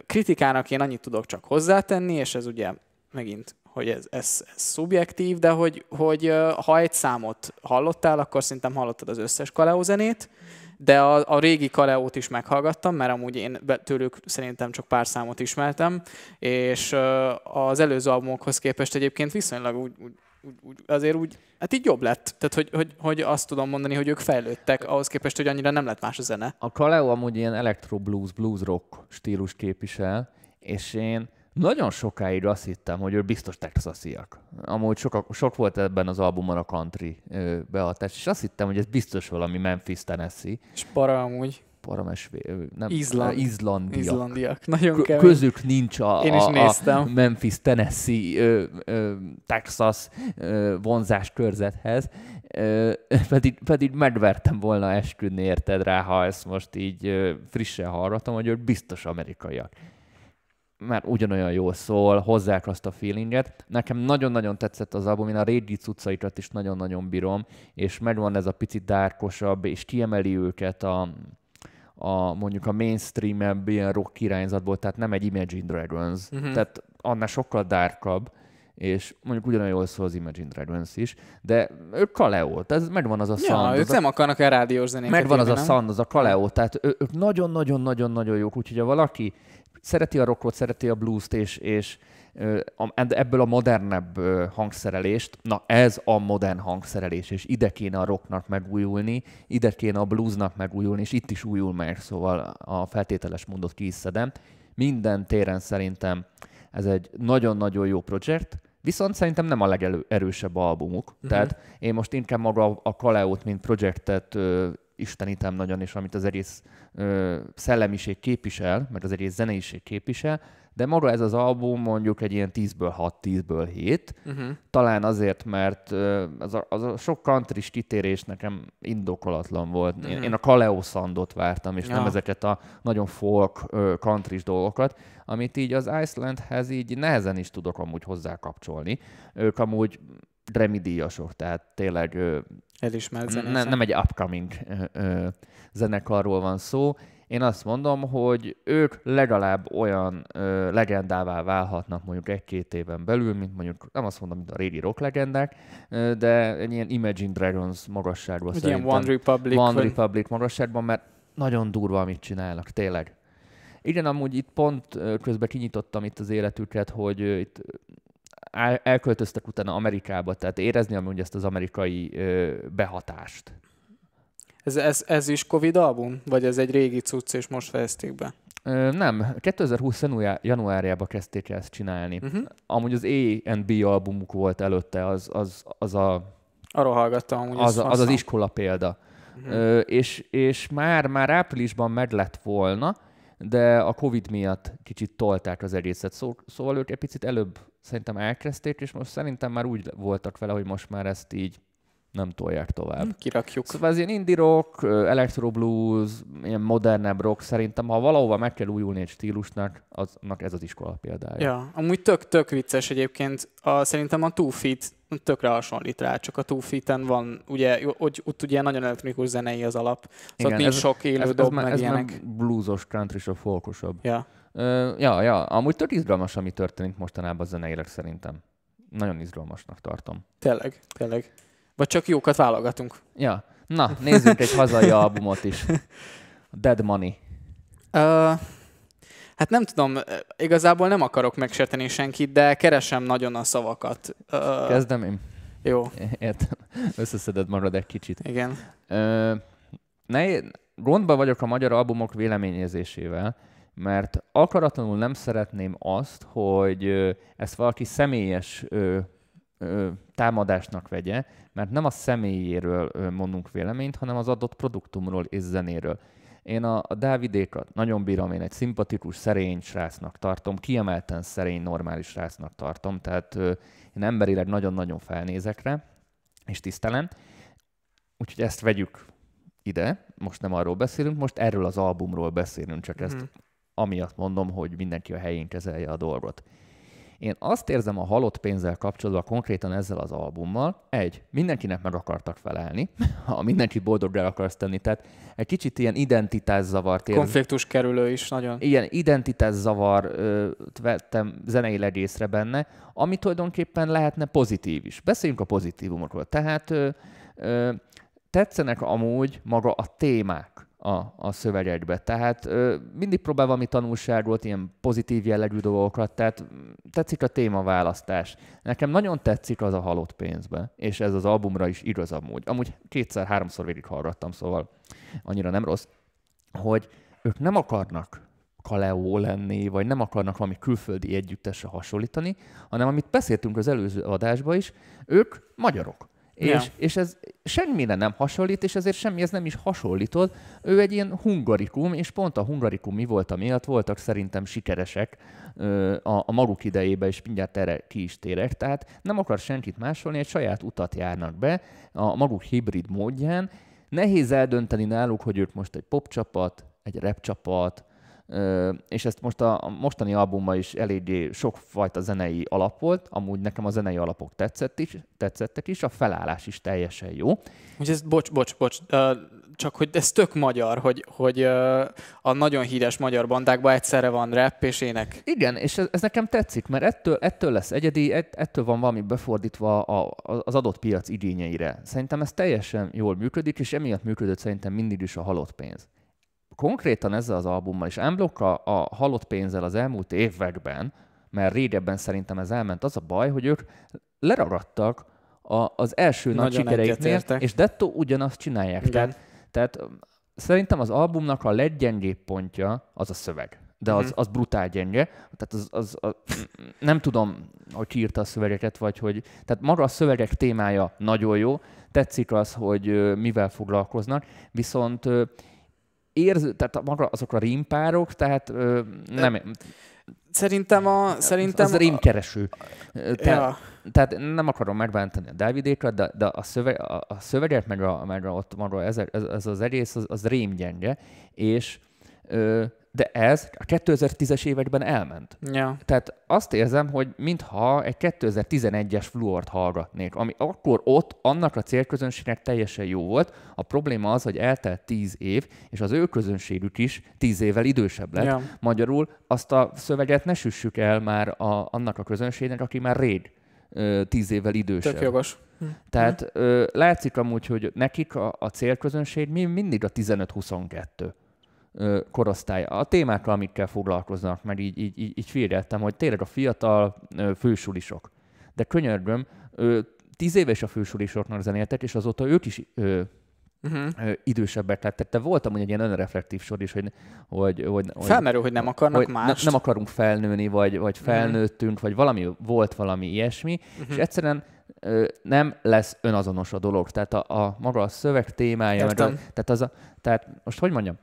Kritikának én annyit tudok csak hozzátenni, és ez ugye megint hogy ez, ez, ez szubjektív, de hogy, hogy ha egy számot hallottál, akkor szerintem hallottad az összes Kaleo zenét, de a, a régi Kaleót is meghallgattam, mert amúgy én tőlük szerintem csak pár számot ismertem, és az előző albumokhoz képest egyébként viszonylag úgy, úgy úgy, azért úgy, hát így jobb lett. Tehát, hogy, hogy, hogy azt tudom mondani, hogy ők fejlődtek, ahhoz képest, hogy annyira nem lett más a zene. A Kaleo amúgy ilyen electro blues, blues rock stílus képvisel, és én nagyon sokáig azt hittem, hogy ő biztos texasiak. Amúgy sok, sok volt ebben az albumon a country behatás, és azt hittem, hogy ez biztos valami Memphis, Tennessee. És para amúgy. Paramesvé, nem, Izland. izlandiak. Izlandiak. Nagyon kemény. Közük nincs a, Én is a, néztem. a Memphis, Tennessee, ö, ö, Texas ö, vonzás körzethez. Ö, <laughs> pedig, pedig megvertem volna esküdni érted rá, ha ezt most így ö, frissen hallgatom, hogy ők biztos amerikaiak mert ugyanolyan jól szól, hozzák azt a feelinget. Nekem nagyon-nagyon tetszett az album, én a régi cuccaikat is nagyon-nagyon bírom, és megvan ez a picit dárkosabb, és kiemeli őket a, a mondjuk a mainstream ilyen rock irányzatból, tehát nem egy Imagine Dragons, uh-huh. tehát annál sokkal dárkabb, és mondjuk ugyanolyan jól szól az Imagine Dragons is, de ők Kaleo, ez megvan az a ja, sound. ők az nem a, akarnak el rádiós zenéket. Megvan az a sound, az a Kaleo, tehát ők nagyon-nagyon-nagyon-nagyon jók, úgyhogy ha valaki szereti a rockot, szereti a blues-t, és, és ebből a modernebb hangszerelést, na ez a modern hangszerelés, és ide kéne a rocknak megújulni, ide kéne a bluesnak megújulni, és itt is újul meg, szóval a feltételes mondott ki is szedem. Minden téren szerintem ez egy nagyon-nagyon jó projekt, Viszont szerintem nem a legerősebb albumuk. Uh-huh. Tehát én most inkább maga a Kaleót, mint projektet istenítem nagyon, és amit az egész ö, szellemiség képvisel, meg az egész zeneiség képvisel, de maga ez az album mondjuk egy ilyen 10-ből 6, 10-ből 7. Uh-huh. Talán azért, mert az a, az a sok country kitérés nekem indokolatlan volt. Uh-huh. Én, én a Kaleo Sandot vártam, és ja. nem ezeket a nagyon folk country dolgokat, amit így az Icelandhez így nehezen is tudok amúgy hozzá kapcsolni. Ők amúgy remidíjasok, tehát tényleg Elismert ne, nem egy upcoming ö, ö, zenekarról van szó, én azt mondom, hogy ők legalább olyan ö, legendává válhatnak mondjuk egy-két éven belül, mint mondjuk, nem azt mondom, mint a régi rock legendák, ö, de egy ilyen Imagine Dragons magasságban szerintem. Ilyen One Republic. One. Republic magasságban, mert nagyon durva, amit csinálnak, tényleg. Igen, amúgy itt pont közben kinyitottam itt az életüket, hogy itt elköltöztek utána Amerikába, tehát érezni amúgy ezt az amerikai behatást. Ez, ez, ez is Covid album? Vagy ez egy régi cucc, és most fejezték be? Ö, nem, 2020 januárjában kezdték ezt csinálni. Uh-huh. Amúgy az A&B albumuk volt előtte, az, az, az a... Arról hallgattam, amúgy az, az, az iskola példa. Uh-huh. Ö, és, és már, már áprilisban meg lett volna, de a Covid miatt kicsit tolták az egészet. Szó, szóval ők egy picit előbb szerintem elkezdték, és most szerintem már úgy voltak vele, hogy most már ezt így nem tolják tovább. Hm, kirakjuk. Szóval ez ilyen indie rock, electro blues, ilyen modernebb rock, szerintem ha valahova meg kell újulni egy stílusnak, aznak ez az iskola példája. Ja, amúgy tök, tök vicces egyébként. A, szerintem a Two Feet tökre hasonlít rá, csak a Two Feet-en van, ugye, hogy ott ugye nagyon elektronikus zenei az alap, szóval Igen, nincs ez, sok élő ez, dob, ez, meg ez ilyenek. bluesos, country folkosabb. Ja. Ja, ja, amúgy tök izgalmas, ami történik mostanában zeneileg szerintem. Nagyon izgalmasnak tartom. Tényleg, tényleg. Vagy csak jókat válogatunk. Ja. Na, nézzünk egy hazai albumot is. <laughs> Dead Money. Uh, hát nem tudom, igazából nem akarok megsérteni senkit, de keresem nagyon a szavakat. Uh, Kezdem én? Jó. Értem. Összeszeded magad egy kicsit. Igen. Uh, ne, gondba vagyok a magyar albumok véleményezésével, mert akaratlanul nem szeretném azt, hogy ezt valaki személyes támadásnak vegye, mert nem a személyéről mondunk véleményt, hanem az adott produktumról és zenéről. Én a, a Dávidékat nagyon bírom, én egy szimpatikus, szerény srácnak tartom, kiemelten szerény, normális srácnak tartom, tehát ö, én emberileg nagyon-nagyon felnézek rá, és tisztelem. Úgyhogy ezt vegyük ide, most nem arról beszélünk, most erről az albumról beszélünk, csak ezt mhm. Amiatt mondom, hogy mindenki a helyén kezelje a dolgot. Én azt érzem a halott pénzzel kapcsolatban konkrétan ezzel az albummal, egy, mindenkinek meg akartak felelni, <laughs> ha mindenki boldoggá akarsz tenni, tehát egy kicsit ilyen identitászavart érzem. Konfliktus kerülő is nagyon. Ilyen identitászavar vettem zeneileg észre benne, ami tulajdonképpen lehetne pozitív is. Beszéljünk a pozitívumokról. Tehát ö, ö, tetszenek amúgy maga a témák a, a szövegekbe. Tehát ö, mindig próbál valami tanulságot, ilyen pozitív jellegű dolgokat, tehát tetszik a témaválasztás. Nekem nagyon tetszik az a halott pénzbe, és ez az albumra is igaz amúgy. Amúgy kétszer-háromszor végig hallgattam, szóval annyira nem rossz, hogy ők nem akarnak Kaleo lenni, vagy nem akarnak valami külföldi együttesre hasonlítani, hanem amit beszéltünk az előző adásban is, ők magyarok. És, ja. és ez semmire nem hasonlít, és ezért semmi ez nem is hasonlított. Ő egy ilyen hungarikum, és pont a hungarikum mi volt miatt voltak szerintem sikeresek a, a maguk idejében, és mindjárt erre ki is térek. Tehát nem akar senkit másolni, egy saját utat járnak be a maguk hibrid módján. Nehéz eldönteni náluk, hogy ők most egy pop csapat, egy rap csapat, és ezt most a mostani albumban is eléggé sokfajta zenei alap volt, amúgy nekem a zenei alapok tetszett is, tetszettek is, a felállás is teljesen jó. Hogy ez, bocs, bocs, bocs, csak hogy ez tök magyar, hogy, hogy a nagyon híres magyar bandákban egyszerre van rap és ének. Igen, és ez, ez nekem tetszik, mert ettől, ettől lesz egyedi, ettől van valami befordítva a, az adott piac igényeire. Szerintem ez teljesen jól működik, és emiatt működött szerintem mindig is a halott pénz konkrétan ezzel az albummal, és Unblock a, a halott pénzzel az elmúlt években, mert régebben szerintem ez elment, az a baj, hogy ők leragadtak a, az első Nagyon nagy sikereiknél, és dettó ugyanazt csinálják. Tehát, tehát szerintem az albumnak a leggyengébb pontja az a szöveg. de az, az brutál gyenge. Tehát az, az, az, nem tudom, hogy írta a szövegeket, vagy hogy... Tehát maga a szövegek témája nagyon jó, tetszik az, hogy mivel foglalkoznak, viszont érz, tehát maga azok a rímpárok, tehát nem... Szerintem a... Szerintem az, az rímkereső. Te, ja. Tehát nem akarom megbántani a Dávidékat, de, de a, szöveg, a, a szöveget, meg, a, meg a, ott maga ez, ez, ez az egész, az, az rémgyenge, és ö, de ez a 2010-es években elment. Ja. Tehát azt érzem, hogy mintha egy 2011-es fluort hallgatnék, ami akkor ott annak a célközönségnek teljesen jó volt. A probléma az, hogy eltelt 10 év, és az ő közönségük is 10 évvel idősebb lett. Ja. Magyarul azt a szöveget ne süssük el már a, annak a közönségnek, aki már rég tíz évvel idősebb. Tök jogos. Hm. Tehát ö, látszik amúgy, hogy nekik a, a célközönség mindig a 15-22 korosztály. A témákkal, amikkel foglalkoznak, mert így, így, így, így figyeltem, hogy tényleg a fiatal fősulisok. De könyörgöm, tíz éves a fősulisoknak zenéltek, és azóta ők is uh-huh. idősebbek lettek. Te voltam egy ilyen önreflektív sor is, hogy... hogy, hogy, hogy Felmerül, hogy nem akarnak hogy mást. Ne, nem akarunk felnőni, vagy, vagy mhm. felnőttünk, uh-huh. vagy valami, volt valami ilyesmi, uh-huh. és egyszerűen nem lesz önazonos a dolog. Tehát a, a maga a szöveg témája, meg a, tehát, az a, tehát most hogy mondjam,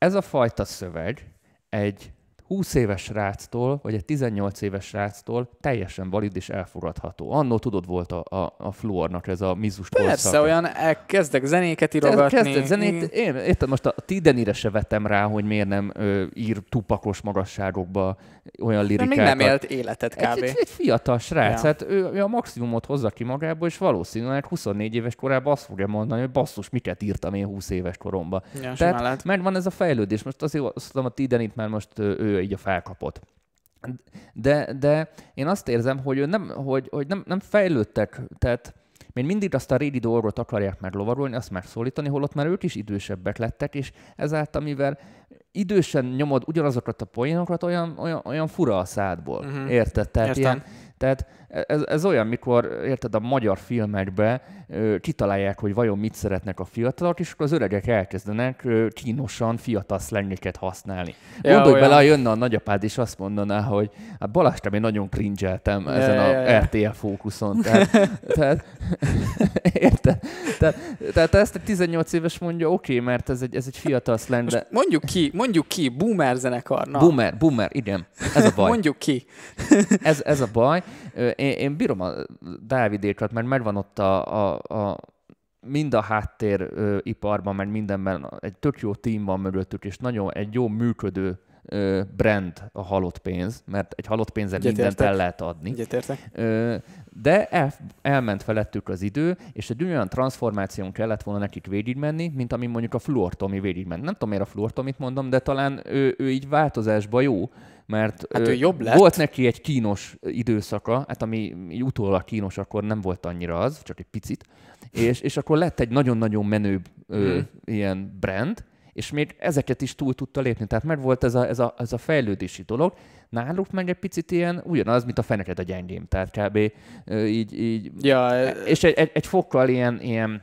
ez a fajta szöveg egy 20 éves ráctól, vagy egy 18 éves ráctól teljesen valid és elfogadható. Annó tudod, volt a, a, a fluornak ez a mizus Persze, olyan kezdek zenéket írogatni. Kezdek zenét, én érted, most a Tidenire se vettem rá, hogy miért nem ö, ír tupakos magasságokba olyan lirikákat. Még nem élt életet kb. Egy, egy, egy fiatal srác, ja. hát ő, ő, a maximumot hozza ki magából, és valószínűleg 24 éves korában azt fogja mondani, hogy basszus, miket írtam én 20 éves koromban. Ja, Tehát megvan ez a fejlődés. Most azért azt mondom, a Tidenit már most ő így a felkapott. De, de én azt érzem, hogy, ő nem, hogy, hogy nem, nem fejlődtek, tehát még mindig azt a régi dolgot akarják meglovarolni, azt megszólítani, holott már ők is idősebbek lettek, és ezáltal, mivel idősen nyomod ugyanazokat a poénokat, olyan, olyan, olyan fura a szádból. Uh-huh. Érted? Tehát Értem. ilyen, tehát ez, ez olyan, mikor érted a magyar filmekbe ö, kitalálják, hogy vajon mit szeretnek a fiatalok, és akkor az öregek elkezdenek ö, kínosan fiatal szlengeket használni. Ja, Gondolj olyan. bele, ha jönne a nagyapád, és azt mondaná, hogy hát Balázs, én nagyon cringeltem ja, ezen ja, a ja. RTL fókuszon. Tehát, <laughs> tehát, érted? Tehát, tehát ezt a 18 éves mondja, oké, okay, mert ez egy, ez egy fiatal szleng, de... mondjuk ki, mondjuk ki, boomer zenekar. Na. Boomer, boomer, igen. Ez a baj. mondjuk ki. ez, ez a baj én, én bírom a Dávidékat, mert megvan ott a, a, a mind a háttér ö, iparban, meg mindenben egy tök jó tím van mögöttük, és nagyon egy jó működő ö, brand a halott pénz, mert egy halott pénzzel Egyet mindent értek. el lehet adni. Ö, de el, elment felettük az idő, és egy olyan transformáción kellett volna nekik végigmenni, mint ami mondjuk a fluortomi végigment. Nem tudom, miért a fluortomit mondom, de talán ő, ő így változásban jó, mert hát ő jobb lett. volt neki egy kínos időszaka, hát ami utólag kínos, akkor nem volt annyira az, csak egy picit, és, és akkor lett egy nagyon-nagyon menőbb ö, hmm. ilyen brand, és még ezeket is túl tudta lépni. Tehát meg volt ez a, ez a, ez a fejlődési dolog. Náluk meg egy picit ilyen ugyanaz, mint a feneket a gyengém. Tehát kb. így, így ja, és egy, egy, egy fokkal ilyen, ilyen,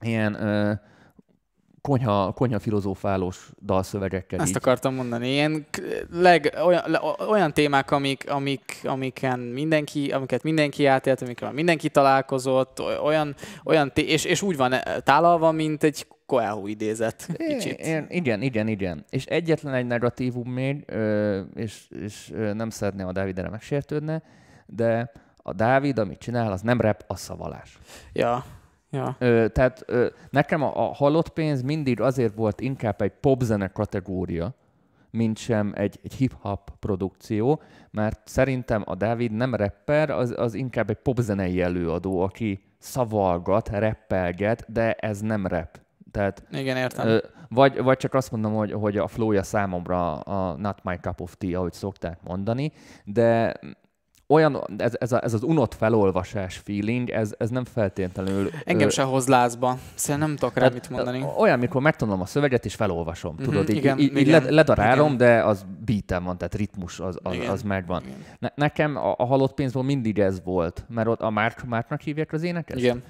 ilyen ö, konyha, konyha filozófálós dalszövegekkel. Ezt így. akartam mondani. Ilyen leg, olyan, olyan témák, amik, amik, amiken mindenki, amiket mindenki átélt, amikkel mindenki találkozott, olyan, olyan té- és, és úgy van e, tálalva, mint egy Coelho idézet. Kicsit. É, igen, igen, igen. És egyetlen egy negatívum még, és, és nem szeretném a Dávidre megsértődne, de a Dávid, amit csinál, az nem rep, az szavalás. Ja. Ja. Ö, tehát ö, nekem a, a halott pénz mindig azért volt inkább egy popzene kategória, mint sem egy, egy hip-hop produkció, mert szerintem a Dávid nem rapper, az, az inkább egy popzenei előadó, aki szavalgat, reppelget, de ez nem rap. Tehát, Igen, értem. Ö, vagy, vagy csak azt mondom, hogy, hogy a flowja számomra a not my cup of tea, ahogy szokták mondani, de olyan, ez, ez, a, ez az unott felolvasás feeling, ez, ez nem feltétlenül... Engem ö, se hoz lázba. Szerintem nem tudok rá mit mondani. Olyan, mikor megtanulom a szöveget, és felolvasom. Mm-hmm, tudod, így, igen, így, igen, ledarálom, igen. de az beatem van, tehát ritmus az, az, az megvan. Ne, nekem a, a halott pénzból mindig ez volt, mert ott a Márk, Márknak hívják az énekes? Igen.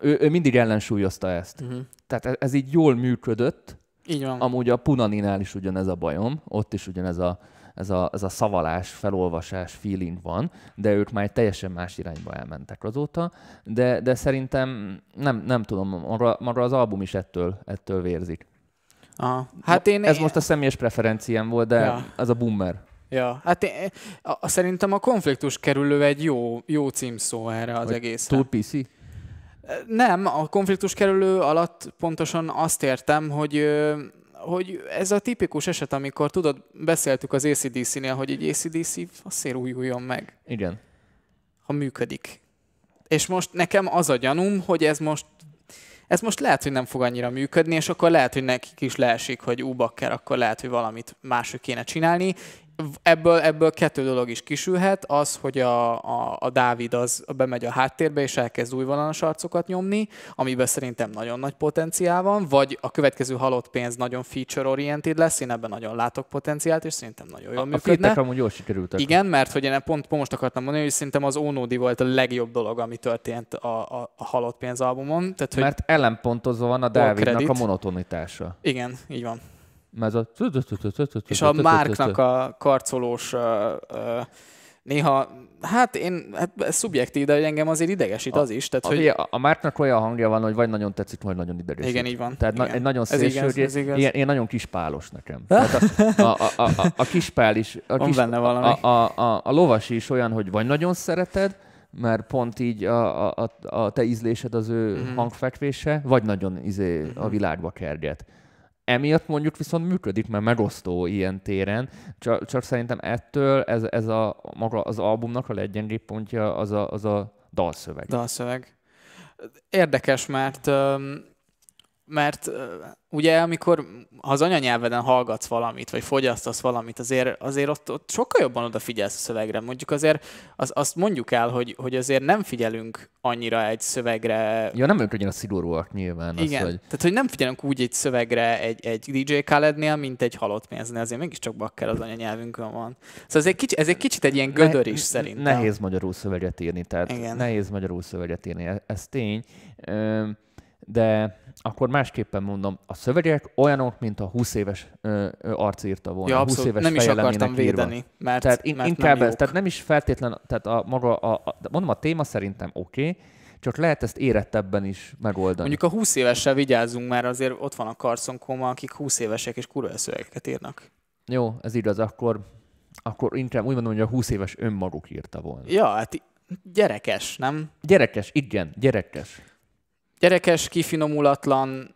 Ő, ő mindig ellensúlyozta ezt. Mm-hmm. Tehát ez, ez így jól működött. Így van. Amúgy a Punaninál is ugyanez a bajom, ott is ugyanez a ez a, ez a szavalás, felolvasás feeling van, de ők már egy teljesen más irányba elmentek azóta, de, de szerintem nem, nem tudom, maga, maga az album is ettől, ettől vérzik. Aha. Hát én, Ez most a személyes preferenciám volt, de ja. az a boomer. Ja, hát én, a, a, szerintem a konfliktus kerülő egy jó, jó címszó erre az Vagy egészre. Túl PC? Nem, a konfliktus kerülő alatt pontosan azt értem, hogy hogy ez a tipikus eset, amikor tudod, beszéltük az ACDC-nél, hogy egy ACDC azért újuljon meg. Igen. Ha működik. És most nekem az a gyanúm, hogy ez most ez most lehet, hogy nem fog annyira működni, és akkor lehet, hogy nekik is leesik, hogy úbakker, akkor lehet, hogy valamit máshogy kéne csinálni ebből, ebből kettő dolog is kisülhet, az, hogy a, a, a Dávid az bemegy a háttérbe, és elkezd új vonalas arcokat nyomni, amiben szerintem nagyon nagy potenciál van, vagy a következő halott pénz nagyon feature-oriented lesz, én ebben nagyon látok potenciált, és szerintem nagyon jól a, működne. A amúgy jól sikerültek. Igen, mert hogy én pont, pont most akartam mondani, hogy szerintem az Onodi volt a legjobb dolog, ami történt a, a, a halott pénz albumon. Tehát, hogy mert ellenpontozva van a Dávidnak a monotonitása. Igen, így van. Ez a... És a Márknak a karcolós néha, hát én, hát ez szubjektív, de engem azért idegesít az is. Tehát, a, hogy... a, a Márknak olyan hangja van, hogy vagy nagyon tetszik, vagy nagyon idegesít. Igen, így van. Tehát igen. Na, egy nagyon szélső, ez igaz, ez igaz. Ilyen, ilyen nagyon kispálos nekem. <laughs> Tehát a, a, a, a, a kispál is, a, kis, benne valami. A, a, a, a lovas is olyan, hogy vagy nagyon szereted, mert pont így a, a, a te ízlésed az ő mm. hangfekvése, vagy nagyon izé, mm-hmm. a mhm. világba kerget. Emiatt mondjuk viszont működik, mert megosztó ilyen téren, csak, csak szerintem ettől ez, ez a maga az albumnak a leggyengébb pontja az a, az a dalszöveg. Dalszöveg. Érdekes, mert mert ugye amikor ha az anyanyelveden hallgatsz valamit, vagy fogyasztasz valamit, azért, azért ott, ott sokkal jobban odafigyelsz a szövegre. Mondjuk azért az, azt mondjuk el, hogy, hogy azért nem figyelünk annyira egy szövegre. Ja, nem ők annyira szigorúak nyilván. Igen, az, hogy... tehát hogy nem figyelünk úgy egy szövegre egy, egy DJ Khalednél, mint egy halott pénznél, azért mégiscsak bakker az anyanyelvünkön van. Szóval ez egy, kicsit, ez egy kicsit egy ilyen gödör is szerintem. Nehéz magyarul szöveget írni, tehát Igen. nehéz magyarul szöveget írni, ez, ez tény. De akkor másképpen mondom, a szövegek olyanok, mint a 20 éves ö, ö, arc írta volna. Ja, 20 éves nem is akartam védeni, írva. mert, tehát in, mert inkább nem ez, tehát nem is feltétlen, tehát a maga, a, a, mondom, a téma szerintem oké, okay, csak lehet ezt érettebben is megoldani. Mondjuk a 20 évessel vigyázzunk, mert azért ott van a Carson Koma, akik 20 évesek és kurva szövegeket írnak. Jó, ez igaz, akkor, akkor inkább úgy mondom, hogy a 20 éves önmaguk írta volna. Ja, hát gyerekes, nem? Gyerekes, igen, gyerekes gyerekes, kifinomulatlan,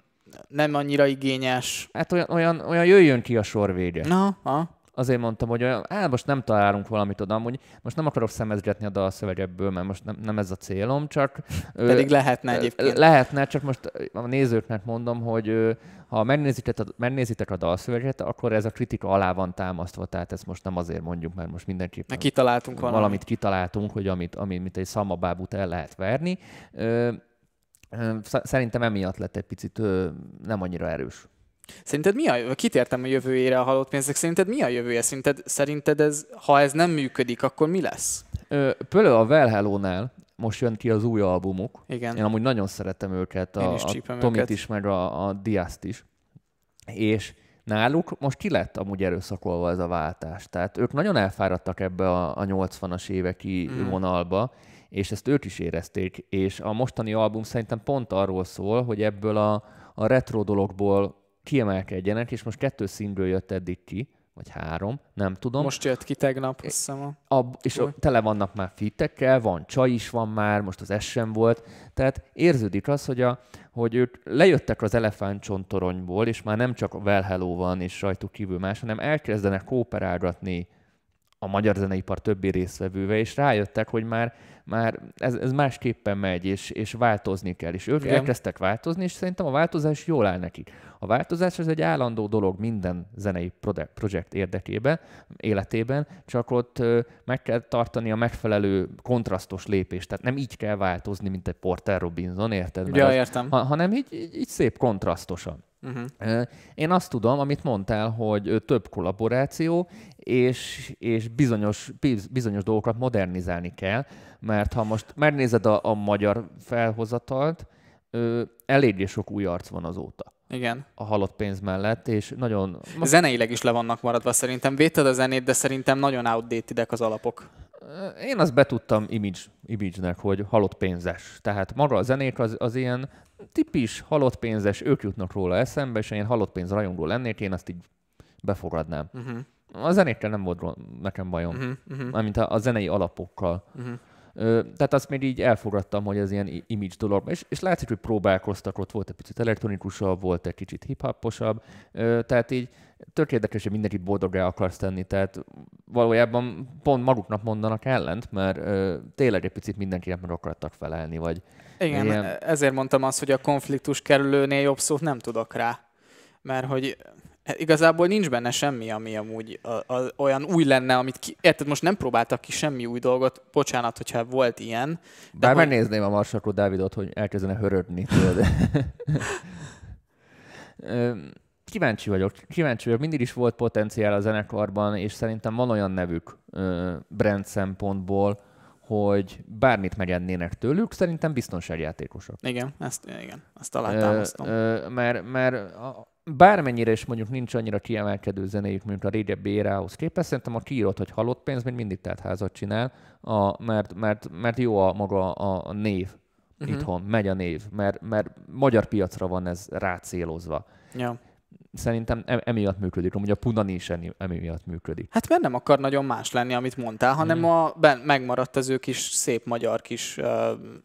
nem annyira igényes. Hát olyan, olyan, olyan jöjjön ki a sor vége. Na, ha. Azért mondtam, hogy olyan, á, most nem találunk valamit oda, amúgy most nem akarok szemezgetni a dalszövegebből, mert most nem, nem ez a célom, csak... Pedig ö, lehetne egyébként. Lehetne, csak most a nézőknek mondom, hogy ha megnézitek a, megnézitek a dalszöveget, akkor ez a kritika alá van támasztva, tehát ezt most nem azért mondjuk, mert most mindenképpen mert kitaláltunk valamit. valamit kitaláltunk, hogy amit, amit egy szamabábút el lehet verni. Ö, Szerintem emiatt lett egy picit nem annyira erős. Szerinted mi a, kitértem a jövőjére a halott pénzek, szerinted mi a jövője? Szerinted, szerinted ez, ha ez nem működik, akkor mi lesz? Pölő a Well Hello-nál most jön ki az új albumuk. Igen. Én amúgy nagyon szeretem őket, a, is a Tomit őket. is, meg a, a Diaszt is. És náluk most ki lett amúgy erőszakolva ez a váltás. Tehát ők nagyon elfáradtak ebbe a, a 80-as éveki mm. vonalba, és ezt ők is érezték, és a mostani album szerintem pont arról szól, hogy ebből a, a retro dologból kiemelkedjenek, és most kettő színből jött eddig ki, vagy három, nem tudom. Most jött ki tegnap, azt hiszem. A, és a, tele vannak már fitekkel, van csaj is van már, most az sem volt, tehát érződik az, hogy, a, hogy ők lejöttek az elefántcsontoronyból, és már nem csak Well Hello van, és rajtuk kívül más, hanem elkezdenek kooperálgatni a magyar zeneipar többi részvevővel, és rájöttek, hogy már már ez, ez másképpen megy, és, és változni kell. És ők Igen. elkezdtek változni, és szerintem a változás jól áll nekik. A változás az egy állandó dolog minden zenei projekt érdekében, életében, csak ott meg kell tartani a megfelelő kontrasztos lépést. Tehát nem így kell változni, mint egy Porter Robinson, érted? Ja, értem. Ha, hanem így, így, így szép kontrasztosan. Uh-huh. Én azt tudom, amit mondtál, hogy több kollaboráció, és, és bizonyos, bizonyos dolgokat modernizálni kell, mert ha most megnézed a, a magyar felhozatalt, eléggé sok új arc van azóta. Igen. a halott pénz mellett, és nagyon... Zeneileg is le vannak maradva szerintem. Védted a zenét, de szerintem nagyon outdated az alapok. Én azt betudtam image, image-nek, hogy halott pénzes. Tehát maga a zenék az, az ilyen tipis halott pénzes, ők jutnak róla eszembe, és én halott pénz rajongó lennék, én azt így befogadnám. Uh-huh. A zenékkel nem volt nekem bajom, Uh-huh. Uh-huh. mármint a, a zenei alapokkal. Uh-huh. Ö, tehát azt még így elfogadtam, hogy ez ilyen image dolog. És, és látszik, hogy próbálkoztak, ott volt egy picit elektronikusabb, volt egy kicsit hip-hoposabb. Ö, tehát így tök érdekes, hogy mindenkit boldoggá akarsz tenni. Tehát valójában pont maguknak mondanak ellent, mert ö, tényleg egy picit mindenkinek meg akartak felelni, vagy Igen, Ilyen- ezért mondtam azt, hogy a konfliktus kerülőnél jobb szót nem tudok rá. Mert hogy igazából nincs benne semmi, ami amúgy a, a, olyan új lenne, amit ki... Érted, most nem próbáltak ki semmi új dolgot, bocsánat, hogyha volt ilyen. Bár hogy- megnézném a Marsakó Dávidot, hogy elkezdene hörögni. <laughs> kíváncsi vagyok, kíváncsi vagyok. Mindig is volt potenciál a zenekarban, és szerintem van olyan nevük brand szempontból, hogy bármit megennének tőlük, szerintem biztonságjátékosok. Igen, ezt, igen, ezt alátámasztom. mert, mert bármennyire is mondjuk nincs annyira kiemelkedő zenéjük, mint a régebbi érához képest, szerintem a kiírott, hogy halott pénz, még mindig tehát házat csinál, a, mert, mert, mert jó a maga a, név uh-huh. itthon, megy a név, mert, mert magyar piacra van ez rácélozva. Ja. Szerintem em- emiatt működik, amúgy a Punani is emi- emiatt működik. Hát mert nem akar nagyon más lenni, amit mondtál, hanem Mhm. a, ben, megmaradt az ő kis szép magyar kis uh,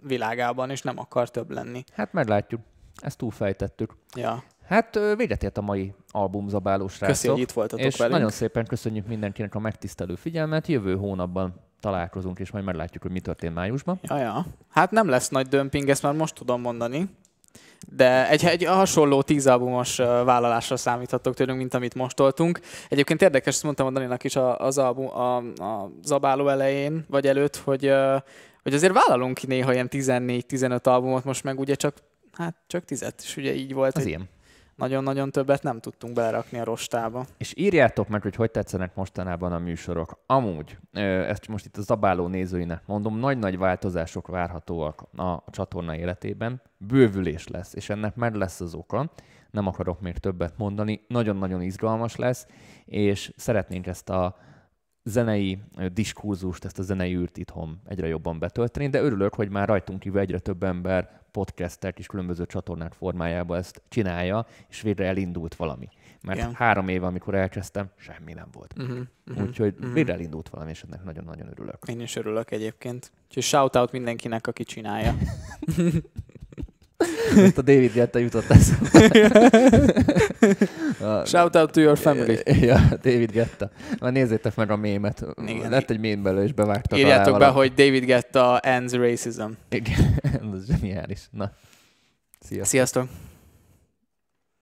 világában, és nem akar több lenni. Hát meglátjuk, ezt túlfejtettük. Ja. Hát véget ért a mai albumzabálós srácok. hogy itt voltatok És velünk. nagyon szépen köszönjük mindenkinek a megtisztelő figyelmet. Jövő hónapban találkozunk, és majd meglátjuk, hogy mi történt májusban. Ja, ja. Hát nem lesz nagy dömping, ezt már most tudom mondani. De egy, egy hasonló tíz albumos vállalásra számíthatok tőlünk, mint amit most toltunk. Egyébként érdekes, ezt mondtam a Daninak is az album, a, a zabáló elején, vagy előtt, hogy, hogy azért vállalunk ki néha ilyen 14-15 albumot, most meg ugye csak, hát csak tizet, és ugye így volt, Az hogy ilyen. Nagyon-nagyon többet nem tudtunk belerakni a rostába. És írjátok meg, hogy hogy tetszenek mostanában a műsorok. Amúgy, ezt most itt a zabáló nézőinek mondom, nagy-nagy változások várhatóak a csatorna életében. Bővülés lesz, és ennek meg lesz az oka. Nem akarok még többet mondani. Nagyon-nagyon izgalmas lesz, és szeretnénk ezt a zenei diskurzust, ezt a zenei űrt itthon egyre jobban betölteni, de örülök, hogy már rajtunk kívül egyre több ember podcastek és különböző csatornák formájában ezt csinálja, és végre elindult valami. Mert Igen. három év, amikor elkezdtem, semmi nem volt. Uh-huh, uh-huh. Úgyhogy végre elindult valami, és ennek nagyon-nagyon örülök. Én is örülök egyébként. Úgyhogy shout-out mindenkinek, aki csinálja. <laughs> Ezt a David Getta jutott eszembe. <laughs> A- Shout-out to your family. Ja, David Getta. Már nézzétek meg a mémet. Igen. Lett egy mém belőle, és bevágtak Írjátok be, hogy David Getta ends racism. Igen, <laughs> ez zseniális. Na, sziasztok. Sziasztok!